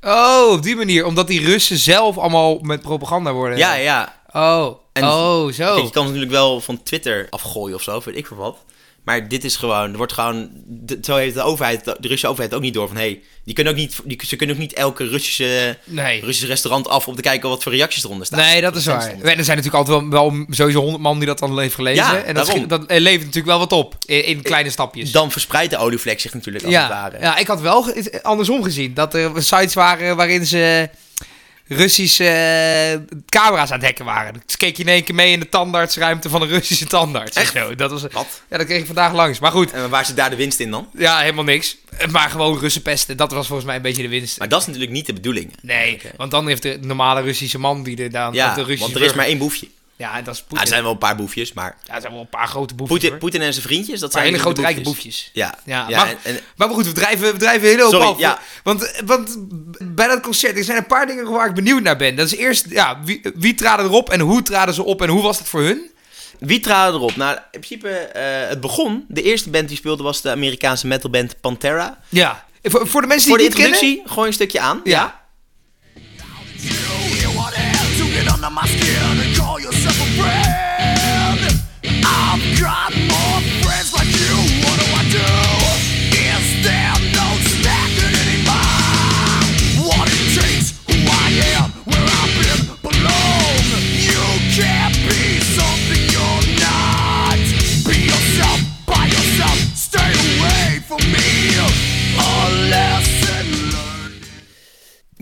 C: Oh, op die manier. Omdat die Russen zelf allemaal met propaganda worden.
A: Ja, ja.
C: Oh,
A: En-
C: oh, zo.
A: Kijk, je kan ze natuurlijk wel van Twitter afgooien of zo, weet ik veel wat. Maar dit is gewoon, er wordt gewoon, de, zo heeft de overheid, de Russische overheid ook niet door van, hé, hey, die kunnen ook niet, die, ze kunnen ook niet elke Russische,
C: Nee.
A: Russische restaurant af om te kijken wat voor reacties eronder staan.
C: Nee, dat is waar. Er zijn natuurlijk altijd wel, wel sowieso honderd man die dat dan heeft gelezen.
A: Ja,
C: en dat,
A: daarom.
C: dat eh, levert natuurlijk wel wat op. In, in kleine stapjes.
A: Dan verspreidt de olievlek zich natuurlijk als het
C: ja,
A: ware.
C: ja, ik had wel andersom gezien. Dat er sites waren waarin ze Russische eh, camera's aan het hacken waren. Dus keek je in één keer mee in de tandartsruimte van een Russische tandarts.
A: Echt?
C: Zo. Dat was,
A: Wat?
C: ja, dat kreeg ik vandaag langs. Maar goed,
A: En waar zit daar de winst in dan?
C: ja, helemaal niks. Maar gewoon Russen pesten. Dat was volgens mij een beetje de winst.
A: Maar dat is natuurlijk niet de bedoeling.
C: Nee, want dan heeft de normale Russische man die er dan...
A: Ja,
C: de Russische
A: want er is
C: burger-
A: maar één boefje.
C: Ja, en dat is Poetin.
A: er zijn wel een paar boefjes, maar
C: Ja, er zijn wel een paar grote boefjes.
A: Poetin, en zijn vriendjes, dat zijn
C: hele grote
A: de
C: rijke
A: boefjes. Ja,
C: Ja,
A: ja,
C: maar,
A: en- en-
C: maar goed, we drijven, we drijven heel
A: Sorry,
C: af.
A: ja.
C: Want, want bij dat concert, er zijn een paar dingen waar ik benieuwd naar ben. Dat is eerst, ja, wie, wie traden erop en hoe traden ze op en hoe was het voor hun?
A: Wie traden erop? Nou, in principe, eh, het begon. De eerste band die speelde was de Amerikaanse metalband Pantera.
C: Ja. Voor, voor de mensen
A: Voor
C: die
A: de
C: het niet kennen.
A: introductie, gooi een stukje aan.
C: Ja.
D: Under my skin and call yourself a friend. I've got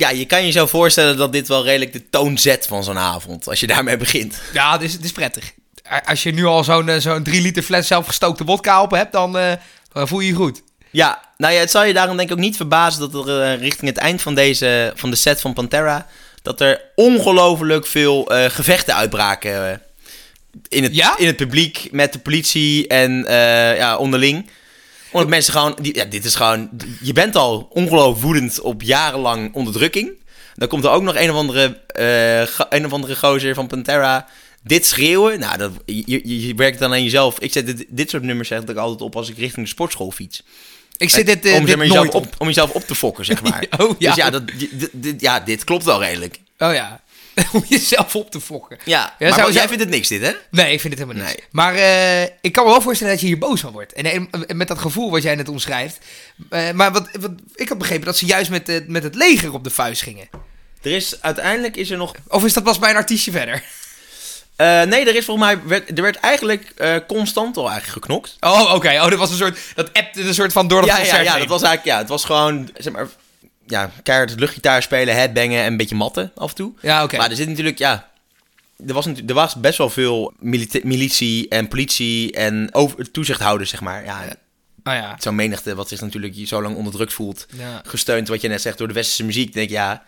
D: more
A: je kan je zo voorstellen dat dit wel redelijk de toon zet van zo'n avond. Als je daarmee begint.
C: Ja, het is, het is prettig. Als je nu al zo'n eh, zo'n 3 liter fles zelfgestookte wodka op hebt, dan, eh, dan voel je je goed.
A: Ja, nou ja, het zal je daarom denk ik ook niet verbazen dat er eh, richting het eind van, deze, van de set van Pantera... dat er ongelooflijk veel gevechten uitbraken in, het,
C: Ja?
A: in het publiek met de politie en ja, onderling. Omdat mensen gewoon, die, ja, dit is gewoon, je bent al ongelooflijk woedend op jarenlang onderdrukking. Dan komt er ook nog een of andere, eh, ga- een of andere gozer van Pantera dit schreeuwen. Nou, dat, je, je, je werkt dan aan jezelf. Ik zet dit, dit soort nummers zeg ik altijd op als ik richting de sportschool fiets.
C: Ik zit dit, eh,
A: om,
C: dit
A: jezelf
C: op.
A: op, om jezelf op te fokken, zeg maar.
C: Oh, ja.
A: Dus ja, dat, dit, dit- ja, dit klopt wel redelijk.
C: Oh ja, om jezelf op te fokken.
A: Ja,
C: Ja,
A: maar
C: zou-
A: jij
C: zou-
A: vindt het niks dit, hè?
C: Nee, ik vind het helemaal niet.
A: Nee.
C: Maar eh, ik kan me wel voorstellen dat je hier boos van wordt. En, en met dat gevoel wat jij net omschrijft. Eh, maar wat, wat, ik had begrepen dat ze juist met, met het leger op de vuist gingen.
A: Er is, uiteindelijk is er nog...
C: Of is dat pas bij een artiestje verder?
A: eh, nee, er is volgens mij... Werd, er werd eigenlijk eh, constant al eigenlijk geknokt.
C: Oh, oké. Oh, dat was een soort... Dat appte een soort van door het
A: Ja, ja, ja,
C: heen.
A: dat was eigenlijk... Ja, het was gewoon, zeg maar... Ja, keihard luchtgitaar spelen, headbangen en een beetje matten af en toe.
C: Ja, oké.
A: Maar er zit natuurlijk, ja... Er was, er was best wel veel militie en politie en over, toezichthouders, zeg maar. Ja,
C: Oh ja.
A: zo'n menigte wat zich natuurlijk zo lang onderdrukt voelt.
C: Ja.
A: Gesteund, wat je net zegt, door de westerse muziek. denk ik, ja,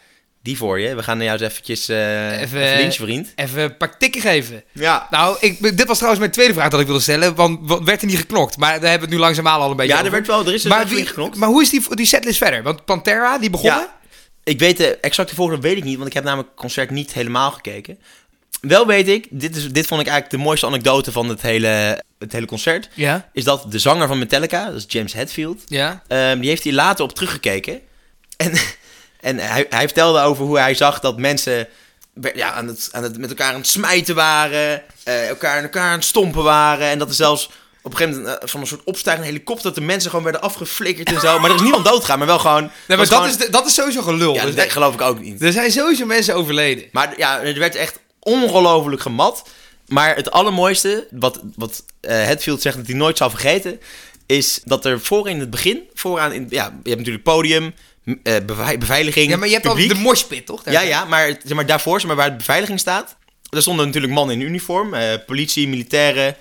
A: die voor je. We gaan jou eens eventjes eh
C: Even-
A: vriend.
C: Even een paar tikken geven.
A: Ja.
C: Nou, ik, dit was trouwens mijn tweede vraag dat ik wilde stellen. Want wat- werd er niet geknokt? Maar daar hebben we het nu langzaamaan al een beetje
A: Ja, er werd wel, er is er
C: maar, wie,
A: geknokt.
C: maar hoe is die, die setlist verder? Want Pantera, die begonnen?
A: Ja. Ik weet de exacte volgorde weet ik niet, want ik heb namelijk het concert niet helemaal gekeken. Wel weet ik, dit, is, dit vond ik eigenlijk de mooiste anekdote van het hele, het hele concert.
C: Ja.
A: Is dat de zanger van Metallica, dat is James Hetfield,
C: Ja.
A: ehm, die heeft hier later op teruggekeken. En, en hij, hij vertelde over hoe hij zag dat mensen ja, aan het, aan het, met elkaar aan het smijten waren, eh, elkaar aan elkaar aan het stompen waren. En dat er zelfs op een gegeven moment eh, van een soort opstijgende helikopter dat de mensen gewoon werden afgeflikkerd en zo. Maar er is niemand doodgaan, maar wel gewoon...
C: Nee, maar dat,
A: gewoon-
C: is, de- dat is sowieso gelul.
A: ja,
C: Dus
A: dat geloof ik ook niet.
C: er zijn sowieso mensen overleden.
A: Maar ja, er werd echt ongelooflijk gemat. Maar het allermooiste, wat, wat eh Hetfield zegt dat hij nooit zal vergeten, is dat er voor in het begin, vooraan, in, ja, je hebt natuurlijk podium, eh, bevei- beveiliging,
C: Ja, maar je hebt
A: publiek.
C: al de moshpit, toch? Daar-
A: Ja, ja, maar, zeg maar daarvoor, zeg maar, waar de beveiliging staat, daar stonden natuurlijk mannen in uniform, eh, politie, militairen,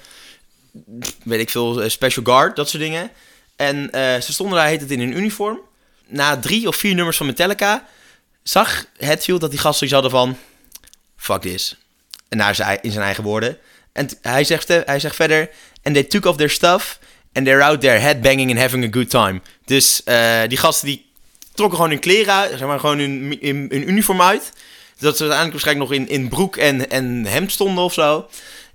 A: weet ik veel, eh, special guard, dat soort dingen. En ze stonden daar, heet het, in een uniform. Na drie of vier nummers van Metallica zag Hetfield dat die gasten iets hadden van, fuck this. En naar zijn, in zijn eigen woorden. En hij zegt, hij zegt verder, and they took off their stuff and they're out there headbanging and having a good time. Dus die gasten die trokken gewoon hun kleren uit, zeg maar gewoon hun, hun, hun uniform uit. Dat ze uiteindelijk waarschijnlijk nog in, in broek en, en hemd stonden of zo.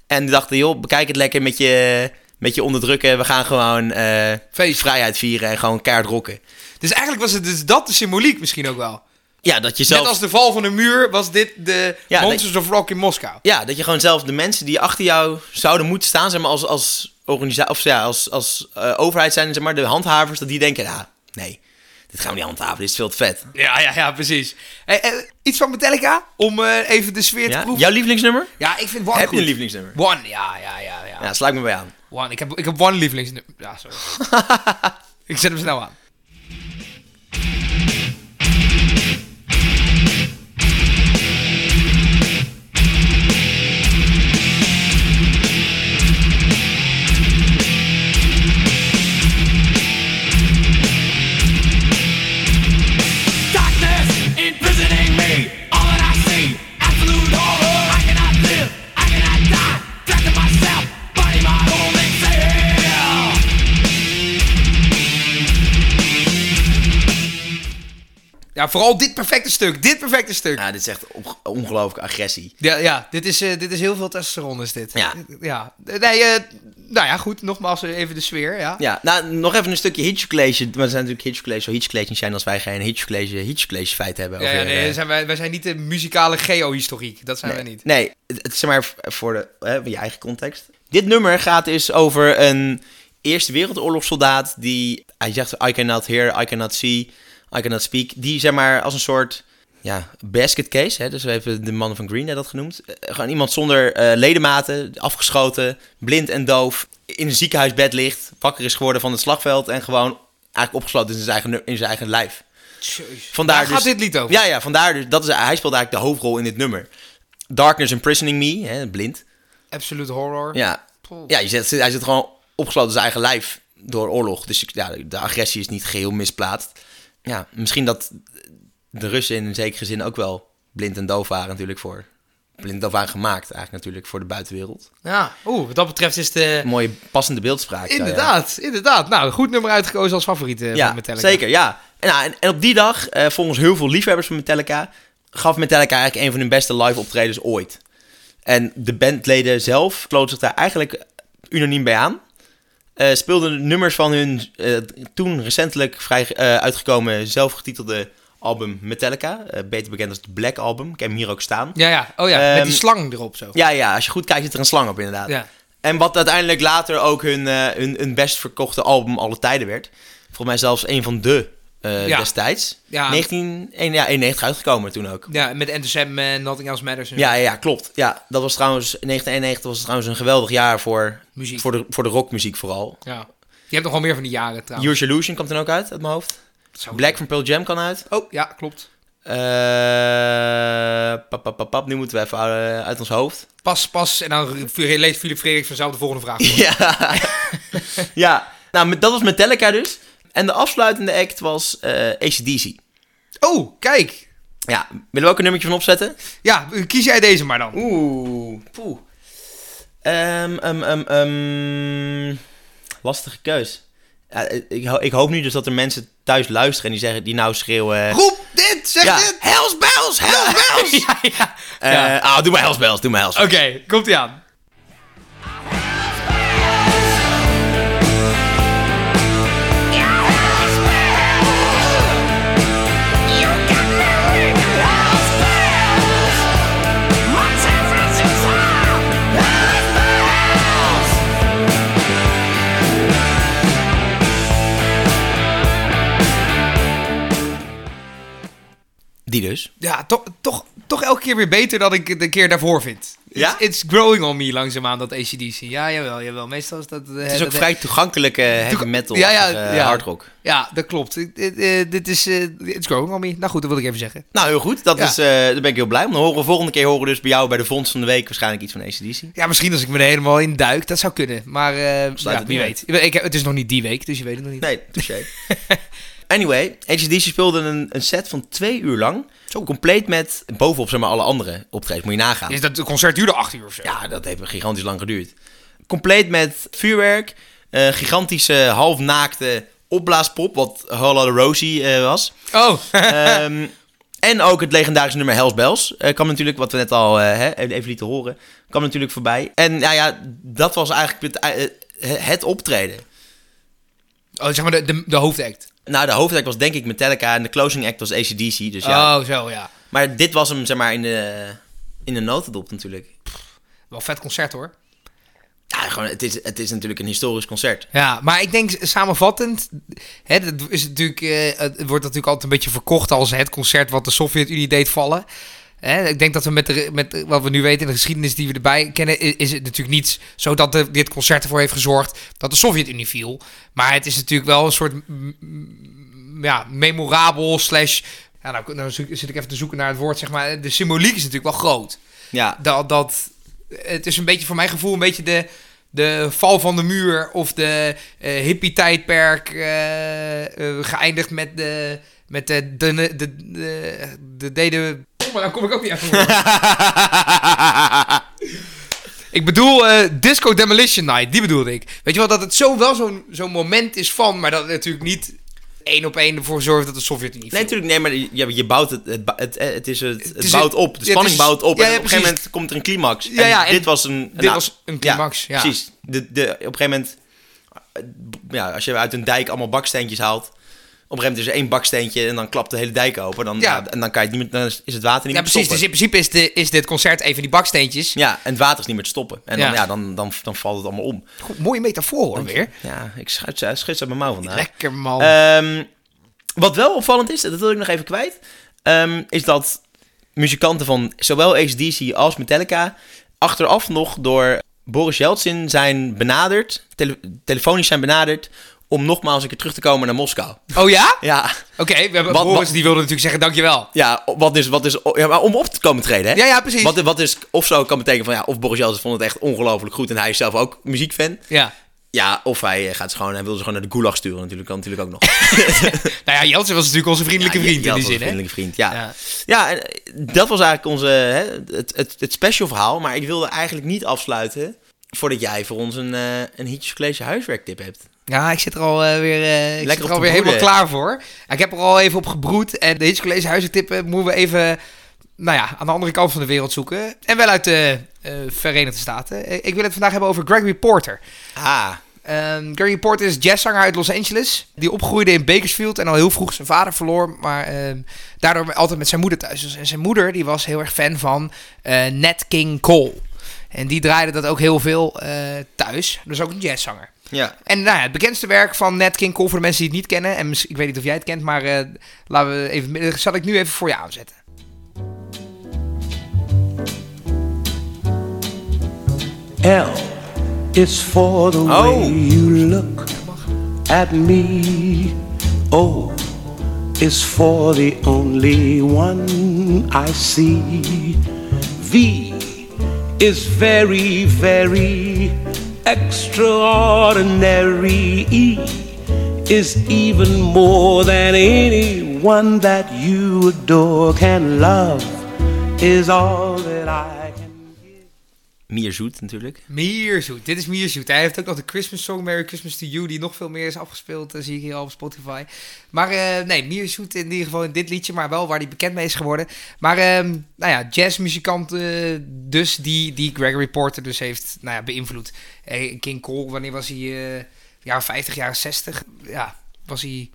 A: En die dachten, joh, bekijk het lekker met je, met je onderdrukken. We gaan gewoon eh,
C: Feest.
A: vrijheid vieren en gewoon keihard rocken.
C: Dus eigenlijk was het dus dat de symboliek misschien ook wel.
A: Ja, dat je zelf...
C: Net als de val van de muur was dit de
A: Ja,
C: Monsters of Rock in Moskou.
A: Ja, dat je gewoon zelf de mensen die achter jou zouden moeten staan, zeg maar, als, als organisatie, of ja, als, als eh, overheid zijn, zeg maar, de handhavers, dat die denken, ja, nee, dit gaan we niet handhaven, dit is veel te vet.
C: Ja, ja, ja, precies. Hey, eh, iets van Metallica, om eh, even de sfeer te proeven.
A: Jouw lievelingsnummer?
C: Ja, ik vind One
A: Heb je een lievelingsnummer?
C: One, ja, ja, ja, ja.
A: Ja, sluit me bij aan.
C: One. Ik heb, ik heb One lievelingsnummer. Ja, sorry. ik zet hem snel aan. Ja, vooral dit perfecte stuk. Dit perfecte stuk. Ja,
A: Ja, dit is echt on- ongelooflijke agressie.
C: ja, dit, is, eh, dit is heel veel testosteron is dit.
A: Ja.
C: ja. Nee, eh, nou ja, goed. Nogmaals eh, even de sfeer, ja.
A: Ja, nou, nog even een stukje Hitch College. Maar er zijn natuurlijk Hitch College, zo Hitch College niet zijn als wij geen Hitch College, Hitch College feit hebben.
C: Ja, ja, nee, zijn wij, wij zijn niet de muzikale geohistoriek. Dat zijn wij niet.
A: Nee, het, het zeg maar voor de, hè, je eigen context. Dit nummer gaat dus over een Eerste Wereldoorlogssoldaat die, hij zegt, I cannot hear, I cannot see, I cannot speak. Die zeg maar als een soort, ja, basket case, hè, dus we hebben de mannen van Green Day dat genoemd. Eh, gewoon iemand zonder eh, ledematen, afgeschoten, blind en doof, in een ziekenhuisbed ligt, wakker is geworden van het slagveld en gewoon eigenlijk opgesloten is in zijn eigen, in zijn eigen lijf. Vandaar
C: Daar gaat
A: dus-
C: dit lied over.
A: Ja, ja, vandaar dus. Dat is, hij speelt eigenlijk de hoofdrol in dit nummer. Darkness Imprisoning Me, hè, blind.
C: Absolute horror.
A: Ja, ja je zet, hij zit gewoon opgesloten in zijn eigen lijf door oorlog. Dus ja, de agressie is niet geheel misplaatst. Ja, misschien dat de Russen in een zekere zin ook wel blind en doof waren natuurlijk voor... Blind en doof waren gemaakt eigenlijk natuurlijk voor de buitenwereld.
C: Ja, oeh, wat dat betreft is de...
A: Een mooie passende beeldspraak. ja.
C: Inderdaad, inderdaad. Nou, een goed nummer uitgekozen als favoriet eh,
A: Ja,
C: van Metallica.
A: zeker, ja. En, nou, en, en op die dag, eh, volgens heel veel liefhebbers van Metallica, gaf Metallica eigenlijk een van hun beste live optredens ooit. En de bandleden zelf sloten zich daar eigenlijk unaniem bij aan. Eh, speelden nummers van hun eh, toen recentelijk vrij eh, uitgekomen zelfgetitelde album Metallica. beter bekend als het Black Album. Ik heb hem hier ook staan.
C: Ja, ja. Oh ja, met
A: Ehm,
C: die slang erop zo.
A: Ja, ja, als je goed kijkt zit er een slang op inderdaad.
C: Ja.
A: En wat uiteindelijk later ook hun, hun, hun best verkochte album alle tijden werd. Volgens mij zelfs een van de
C: Ja.
A: destijds.
C: Ja.
A: 1991 uitgekomen toen ook.
C: Ja, met NSM en Nothing Else Matters.
A: Ja, ja, klopt. Ja, dat was trouwens, 1991 was trouwens een geweldig jaar voor,
C: Muziek.
A: voor, de, voor de rockmuziek vooral.
C: Ja. Je hebt nog wel meer van die jaren trouwens.
A: Use Illusion komt dan ook uit, uit mijn hoofd. Black van Pearl Jam kan uit.
C: Oh, ja, klopt.
A: Eh pap, pap, pap, nu moeten we even eh, uit ons hoofd.
C: Pas, pas. En dan leest Philip Frederik vanzelf de volgende vraag. voor.
A: Ja, ja. nou, dat was Metallica dus. En de afsluitende act was eh ACDC.
C: Oh, kijk.
A: Ja, willen we ook een nummertje van opzetten?
C: Ja, kies jij deze maar dan.
A: Oeh, poeh. Ehm, ehm, ehm, ehm, lastige keus. Ja, ik, ho- ik hoop nu dus dat er mensen thuis luisteren en die zeggen, die nou schreeuwen...
C: Roep dit, zeg
A: ja,
C: dit.
A: Hells Bells, Hells Bells!
C: ja, ja.
A: Eh,
C: Ja.
A: ah, doe maar Hells Bells, doe maar Hells
C: Oké, komt ie aan.
A: Die dus.
C: Ja, toch, toch, toch elke keer weer beter dan ik de keer daarvoor vind.
A: Ja?
C: It's, it's growing on me langzaamaan, dat ACDC. Ja, jawel, jawel. Meestal is dat... eh,
A: Het is ook vrij toegankelijke heavy metal,
C: Ja, ja,
A: eh,
C: ja.
A: hardrock.
C: Ja, dat klopt. Dit, eh, dit is... eh, it's growing on me. Nou goed, dat wil ik even zeggen.
A: Nou, heel goed. Dat
C: Ja.
A: is, eh, daar ben ik heel blij om. Dan horen we volgende keer horen dus bij jou bij de vondst van de week waarschijnlijk iets van ACDC.
C: Ja, misschien als ik me er helemaal in duik. Dat zou kunnen. Maar ja, wie weet. Ik, heb- het is nog niet die week, dus je weet het nog niet.
A: Nee, touché. anyway, ACDC speelde een, een set van twee uur lang. Compleet met bovenop zeg maar, alle andere optredens. Moet je nagaan.
C: Is dat het concert duurde acht uur of zo?
A: Ja, dat heeft gigantisch lang geduurd. Compleet met vuurwerk. eh, gigantische halfnaakte opblaaspop, wat Holla de Rosie eh, was.
C: Oh,
A: Ehm, en ook het legendarische nummer Hells Bells. eh, kwam natuurlijk, wat we net al hè, even lieten horen, kwam natuurlijk voorbij. En nou ja, dat was eigenlijk het, het optreden.
C: oh zeg maar de, de, de hoofdact.
A: Nou, de hoofdact was denk ik Metallica en de closing act was ACDC. Dus ja.
C: Oh, zo ja.
A: Maar dit was hem, zeg maar, in de, in de notendop natuurlijk.
C: Wel vet concert hoor.
A: Ja, gewoon, het, is, het is natuurlijk een historisch concert.
C: Ja, maar ik denk samenvattend, hè, dat is natuurlijk, eh, het wordt natuurlijk altijd een beetje verkocht als het concert wat de Sovjet-Unie deed vallen. Hè, ik denk dat we met, de, met wat we nu weten in de geschiedenis die we erbij kennen, is het natuurlijk niet zo dat de, dit concert ervoor heeft gezorgd dat de Sovjet-Unie viel. Maar het is natuurlijk wel een soort ja, memorabel slash... Ja, nou, nou zit ik even te zoeken naar het woord, zeg maar. De symboliek is natuurlijk wel groot
A: Ja,
C: dat, dat het is een beetje voor mijn gevoel een beetje de, de val van de muur of de eh, hippie-tijdperk eh, eh, geëindigd met de met de de de de, de, maar dan kom ik ook niet even. ik bedoel eh, Disco Demolition Night, die bedoelde ik. Weet je wel dat het zo wel zo'n zo'n moment is van, maar dat het natuurlijk niet één op één ervoor zorgt dat de Sovjet-Unie
A: nee, natuurlijk, nee, maar je, je bouwt het, het, het, het, is het, het
C: is
A: bouwt op, de spanning
C: is-
A: bouwt op.
C: ja,
A: en
C: ja,
A: op een gegeven moment komt er een climax.
C: Ja, ja, en
A: dit was een...
C: dit was een climax, ja.
A: precies. De, de, op een gegeven moment, ja, als je uit een dijk allemaal baksteentjes haalt, op een gegeven moment is er één baksteentje en dan klapt de hele dijk open. Dan,
C: Ja.
A: ja. en dan, kan je het niet meer, dan is het water niet
C: Ja,
A: meer
C: precies. Dus in principe is, de, is dit concert even die baksteentjes.
A: Ja, en het water is niet meer te stoppen. En dan,
C: Ja.
A: ja. dan, dan, dan valt het allemaal om.
C: Goed, mooie metafoor hoor weer.
A: Ja, ik schud, schud uit mijn mouw vandaag.
C: Lekker man.
A: Ehm, wat wel opvallend is, dat wil ik nog even kwijt, ehm, is dat muzikanten van zowel ACDC als Metallica achteraf nog door Boris Yeltsin zijn benaderd, tele- telefonisch zijn benaderd, om nogmaals een keer terug te komen naar Moskou.
C: Oh ja?
A: Ja,
C: Oké, we hebben
A: Wat-
C: Boris
A: wat-
C: die wilde natuurlijk zeggen dankjewel.
A: ja, wat dus, wat dus, ja, maar om op te komen treden, hè?
C: Ja, ja, precies.
A: Wat, wat dus of zo kan betekenen van, ja, of Boris Johnson vond het echt ongelooflijk goed en hij is zelf ook muziekfan.
C: Ja.
A: Ja, of hij eh, gaat ze gewoon, hij wil ze gewoon naar de gulag sturen natuurlijk, kan natuurlijk ook nog.
C: Nou ja, Jeltsin was natuurlijk onze vriendelijke
A: Ja,
C: vriend
A: ja,
C: in die zin,
A: vriendelijke vriend, ja.
C: Ja.
A: Ja, en eh, dat was eigenlijk onze, hè, het, het, het special verhaal. Maar ik wilde eigenlijk niet afsluiten voordat jij voor ons een, eh een College huiswerktip hebt.
C: Ja, ik zit er al eh, weer, eh, ik
A: Lekker
C: zit er
A: op
C: al
A: te
C: weer helemaal klaar voor. Ik heb er al even op gebroed. En de Hitch College huizen moeten we even, nou ja, aan de andere kant van de wereld zoeken. En wel uit de eh, Verenigde Staten. Ik wil het vandaag hebben over Gregory Porter.
A: Ah,
C: Ehm Gregory Porter is jazzzanger uit Los Angeles. Die opgroeide in Bakersfield en al heel vroeg zijn vader verloor. Maar ehm, daardoor altijd met zijn moeder thuis was. En zijn moeder die was heel erg fan van eh Nat King Cole. En die draaide dat ook heel veel eh, thuis. Dus ook een jazzzanger.
A: ja.
C: En nou ja, het bekendste werk van Nat King Cole voor de mensen die het niet kennen. En ik weet niet of jij het kent, maar eh, laten we even, dat zal ik nu even voor je aanzetten.
E: L is for the
A: Oh.
E: way you look at me. O is for the only one I see. V is very, very extraordinary. Is even more than anyone that you adore can love. Is all that I.
A: Mierzoet natuurlijk.
C: Mierzoet, dit is Mierzoet. Hij heeft ook nog de Christmas song Merry Christmas to You, die nog veel meer is afgespeeld, eh, zie ik hier al op Spotify. Maar eh, nee, Mierzoet in ieder geval in dit liedje, maar wel waar hij bekend mee is geworden. Maar ehm, nou ja, jazzmuzikant eh, dus, die, die Gregory Porter dus heeft nou ja, beïnvloed. Eh, King Cole, wanneer was hij? eh jaren 50, jaren 60? Ja, was hij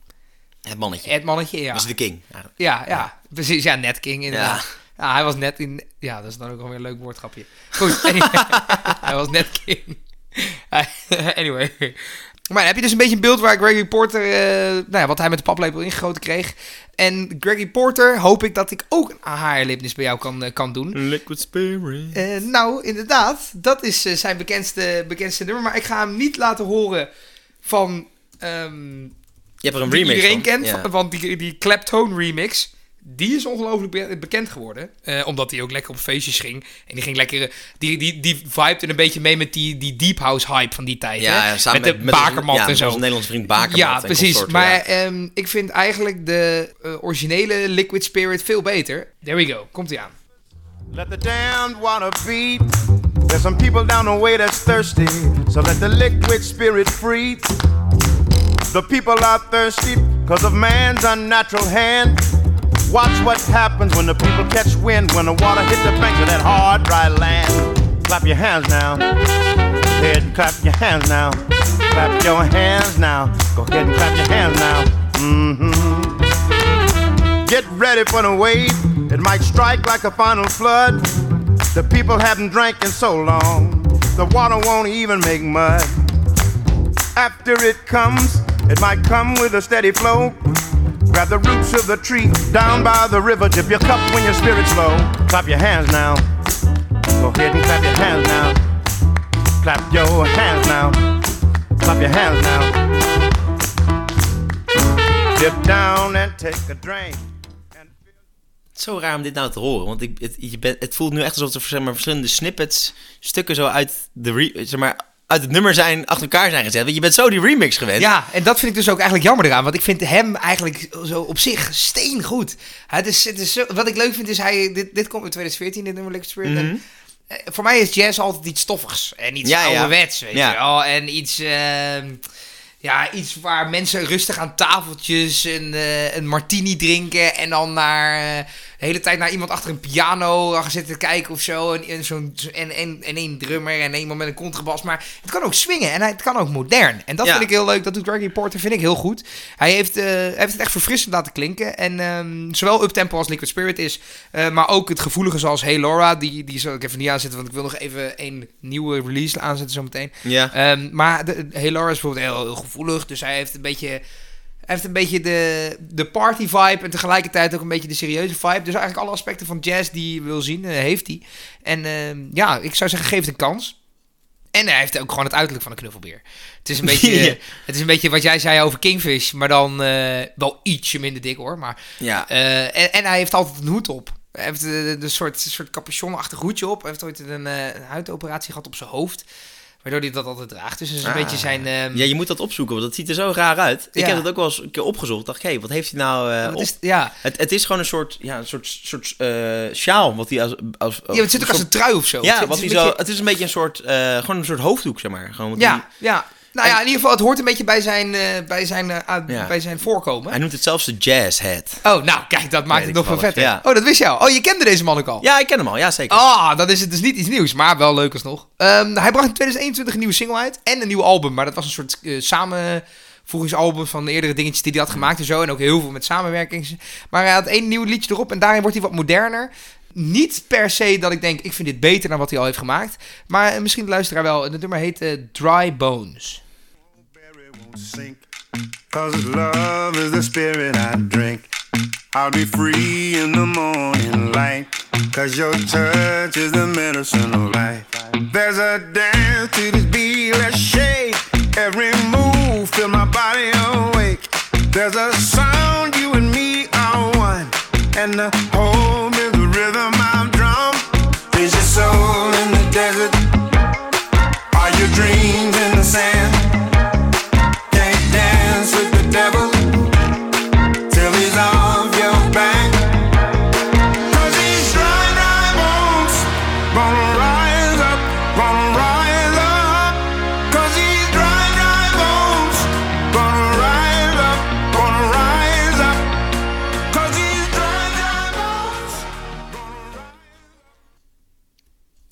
A: Het mannetje.
C: het mannetje? Ja.
A: Is de king. Ja.
C: Ja, ja, precies. Ja, Net King inderdaad. Ja. Hij was net in... Ja, dat is dan ook alweer een leuk woordgrapje. Goed, anyway. hij was net King. anyway. Maar heb je dus een beetje een beeld waar Gregory Porter... eh, nou ja, wat hij met de paplepel ingegoten kreeg. En Gregory Porter hoop ik dat ik ook een aha-erlebnis bij jou kan, eh, kan doen.
A: Liquid Spirit.
C: Eh, nou, inderdaad. Dat is zijn bekendste, bekendste nummer. Maar ik ga hem niet laten horen van... ehm,
A: Je hebt er een
C: die
A: remix
C: iedereen
A: van.
C: kent,
A: Ja.
C: van- want die, die Claptone remix, die is ongelooflijk be- bekend geworden. Eh, omdat hij ook lekker op feestjes ging. En die ging lekker, eh, die, die, die vibed een beetje mee met die, die deep house hype van die tijd.
A: Ja,
C: hè?
A: ja, samen
C: met de
A: met
C: bakermat
A: ja,
C: en
A: met
C: zo.
A: onze Nederlandse vriend Bakermat
C: Ja,
A: en
C: precies.
A: consorten,
C: maar
A: ja.
C: ehm, ik vind eigenlijk de eh, originele Liquid Spirit veel beter. There we go. Komt ie aan.
D: Let the damned water beat. There's some people down the way that's thirsty. So let the liquid spirit free. The people are thirsty because of man's unnatural hand. Watch what happens when the people catch wind. When the water hits the banks of that hard, dry land. Clap your hands now. Go ahead and clap your hands now. Clap your hands now. Go ahead and clap your hands now. Mm-hmm. Get ready for the wave. It might strike like a final flood. The people haven't drank in so long. The water won't even make mud. After it comes, it might come with a steady flow. Grab the roots of the tree down by the river. Dip your cup when your spirit's low. Clap your hands now. Go ahead and clap your hands now. Clap your hands now. Clap your hands now. Dip down and take a drink.
A: Zo raar om dit nou te horen, want ik, het, je bent, het voelt nu echt alsof er zeg maar, verschillende snippets, stukken zo uit, de re- zeg maar, uit het nummer zijn, achter elkaar zijn gezet. Want je bent zo die remix gewend.
C: Ja, en dat vind ik dus ook eigenlijk jammer eraan. Want ik vind hem eigenlijk zo op zich steengoed. Het is, het is zo, wat ik leuk vind is, hij, dit, dit komt in 2014, dit nummer Liquid Spirit. En, eh, voor mij is jazz altijd iets stoffigs. En iets
A: Mhm. Ja.
C: ouderwets, weet
A: Ja.
C: je wel. En iets... ehm, ja, iets waar mensen rustig aan tafeltjes een, eh, een martini drinken en dan naar, eh, de hele tijd naar iemand achter een piano gaan zitten kijken of zo. En, en, zo'n, en, en, en één drummer en iemand met een contrabas. Maar het kan ook swingen en het kan ook modern. En dat
A: Ja.
C: vind ik heel leuk. Dat doet Gregory Porter, vind ik heel goed. Hij heeft, eh, hij heeft het echt verfrissend laten klinken. En ehm, zowel Uptempo als Liquid Spirit is. eh, maar ook het gevoelige zoals Hey Laura. Die, die zal ik even niet aanzetten, want ik wil nog even een nieuwe release aanzetten zometeen.
A: Ja.
C: Ehm, maar de, Hey Laura is bijvoorbeeld heel, heel gevoelig. Dus hij heeft een beetje, hij heeft een beetje de, de party vibe. En tegelijkertijd ook een beetje de serieuze vibe. Dus eigenlijk alle aspecten van jazz die je wil zien, eh, heeft hij. En ehm, ja, ik zou zeggen, geef het een kans. En hij heeft ook gewoon het uiterlijk van een knuffelbeer. Het is een beetje,
A: Ja.
C: het is een beetje wat jij zei over Kingfish, maar dan eh, wel ietsje minder dik hoor. Maar,
A: Ja.
C: eh, en, en hij heeft altijd een hoed op. Hij heeft een soort, soort capuchonachtig hoedje op. Hij heeft ooit een, een huidoperatie gehad op zijn hoofd. Waardoor hij dat altijd draagt. Dus dat is een
A: Ah.
C: beetje zijn... ehm,
A: Ja, je moet dat opzoeken, want dat ziet er zo raar uit. Ik
C: Ja.
A: heb dat ook wel eens een keer opgezocht. Dacht ik, hé, wat heeft hij nou eh, op?
C: is, ja.
A: Het, het is gewoon een soort, ja, een soort, soort eh, sjaal, wat hij als... als
C: ja, het zit ook als een trui of zo.
A: Ja,
C: het,
A: wat
C: is
A: zo,
C: beetje-
A: het is een beetje een soort, eh, gewoon een soort hoofddoek, zeg maar. Gewoon
C: Ja,
A: hij-
C: ja. Nou ja, in ieder geval, het hoort een beetje bij zijn, eh, bij zijn, eh,
A: Ja.
C: bij zijn voorkomen.
A: Hij noemt het zelfs de jazz head.
C: Oh, nou, kijk, dat maakt het nog wel
A: toevallig,
C: vetter.
A: ja.
C: Oh, dat wist je al. Oh, je kende deze man ook al.
A: Ja, ik ken hem al, ja zeker.
C: Ah, dan is het dus niet iets nieuws, maar wel leuk alsnog. Ehm hij bracht in 2021 een nieuwe single uit en een nieuw album. Maar dat was een soort eh, samenvoegingsalbum van de eerdere dingetjes die hij had gemaakt en zo. En ook heel veel met samenwerkings. Maar hij had één nieuw liedje erop en daarin wordt hij wat moderner. Niet per se dat ik denk, ik vind dit beter dan wat hij al heeft gemaakt. Maar misschien de luisteraar wel. Het nummer heet eh, Dry Bones.
D: Cause love is the spirit I drink. I'll be free in the morning light. Cause your touch is the medicine of life. There's a dance to this beat, let's shake. Every move, feel my body awake. There's a sound, you and me are one. And the home Are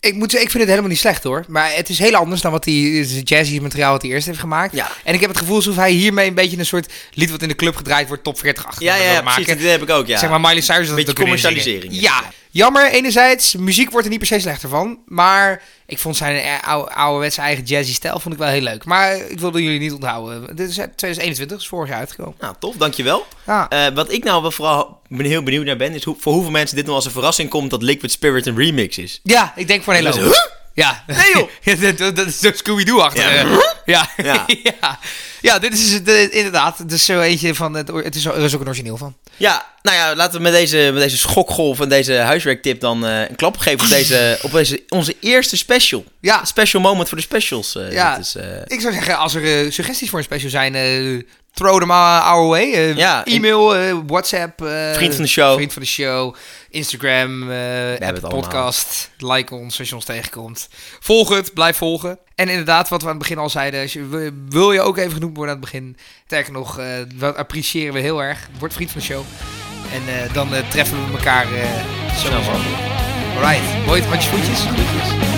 C: Ik moet ik vind het helemaal niet slecht hoor. Maar het is heel anders dan wat die jazzy materiaal wat hij eerst heeft gemaakt.
A: Ja.
C: En ik heb het gevoel alsof hij hiermee een beetje een soort lied wat in de club gedraaid wordt, top 40 achter
A: ja, ja, ja, precies, dat heb ik ook, ja.
C: Zeg maar Miley Cyrus had
A: Beetje commercialisering.
C: Ja, jammer enerzijds. Muziek wordt er niet per se slechter van. Maar ik vond zijn eh, oude, ouderwetse eigen jazzy stijl vond ik wel heel leuk. Maar ik wilde jullie niet onthouden. Dit is uit 2021, is vorig jaar uitgekomen.
A: Nou, tof, dankjewel.
C: Ja.
A: Eh, wat ik nou wel vooral ben heel benieuwd naar ben, is hoe, voor hoeveel mensen dit nog als een verrassing komt dat Liquid Spirit een remix is.
C: Ja, ik denk voor een hele
A: Dus,
C: hoop.
A: huh?
C: Ja.
A: Nee, joh.
C: Dat, dat- is zo Scooby-Doo achter.
A: Ja.
C: eh. Ja.
A: Ja.
C: Ja. ja. dit is eh, inderdaad. Het is zo eentje van... Het, het is, er is ook een origineel van.
A: Ja, nou ja, laten we met deze, met deze schokgolf en deze huiswerktip dan eh, een klap geven op, deze, op deze, onze eerste special.
C: Ja.
A: Special moment voor de specials. eh,
C: Ja.
A: is, eh,
C: Ik zou zeggen, als er suggesties voor een special zijn... throw them our way.
A: Ja,
C: e-mail, WhatsApp.
A: Vriend van de show.
C: Vriend van de show. Instagram.
A: allemaal.
C: podcast. Like ons als je ons tegenkomt. Volg het. Blijf volgen. En inderdaad, wat we aan het begin al zeiden. Als je, wil- je ook even genoemd worden aan het begin. Sterker nog, dat appreciëren we heel erg. Word vriend van de show. En eh, dan eh, treffen we elkaar eh, zo.
A: Snel mogelijk.
C: Alright. Mooi, handjes voetjes. Groetjes.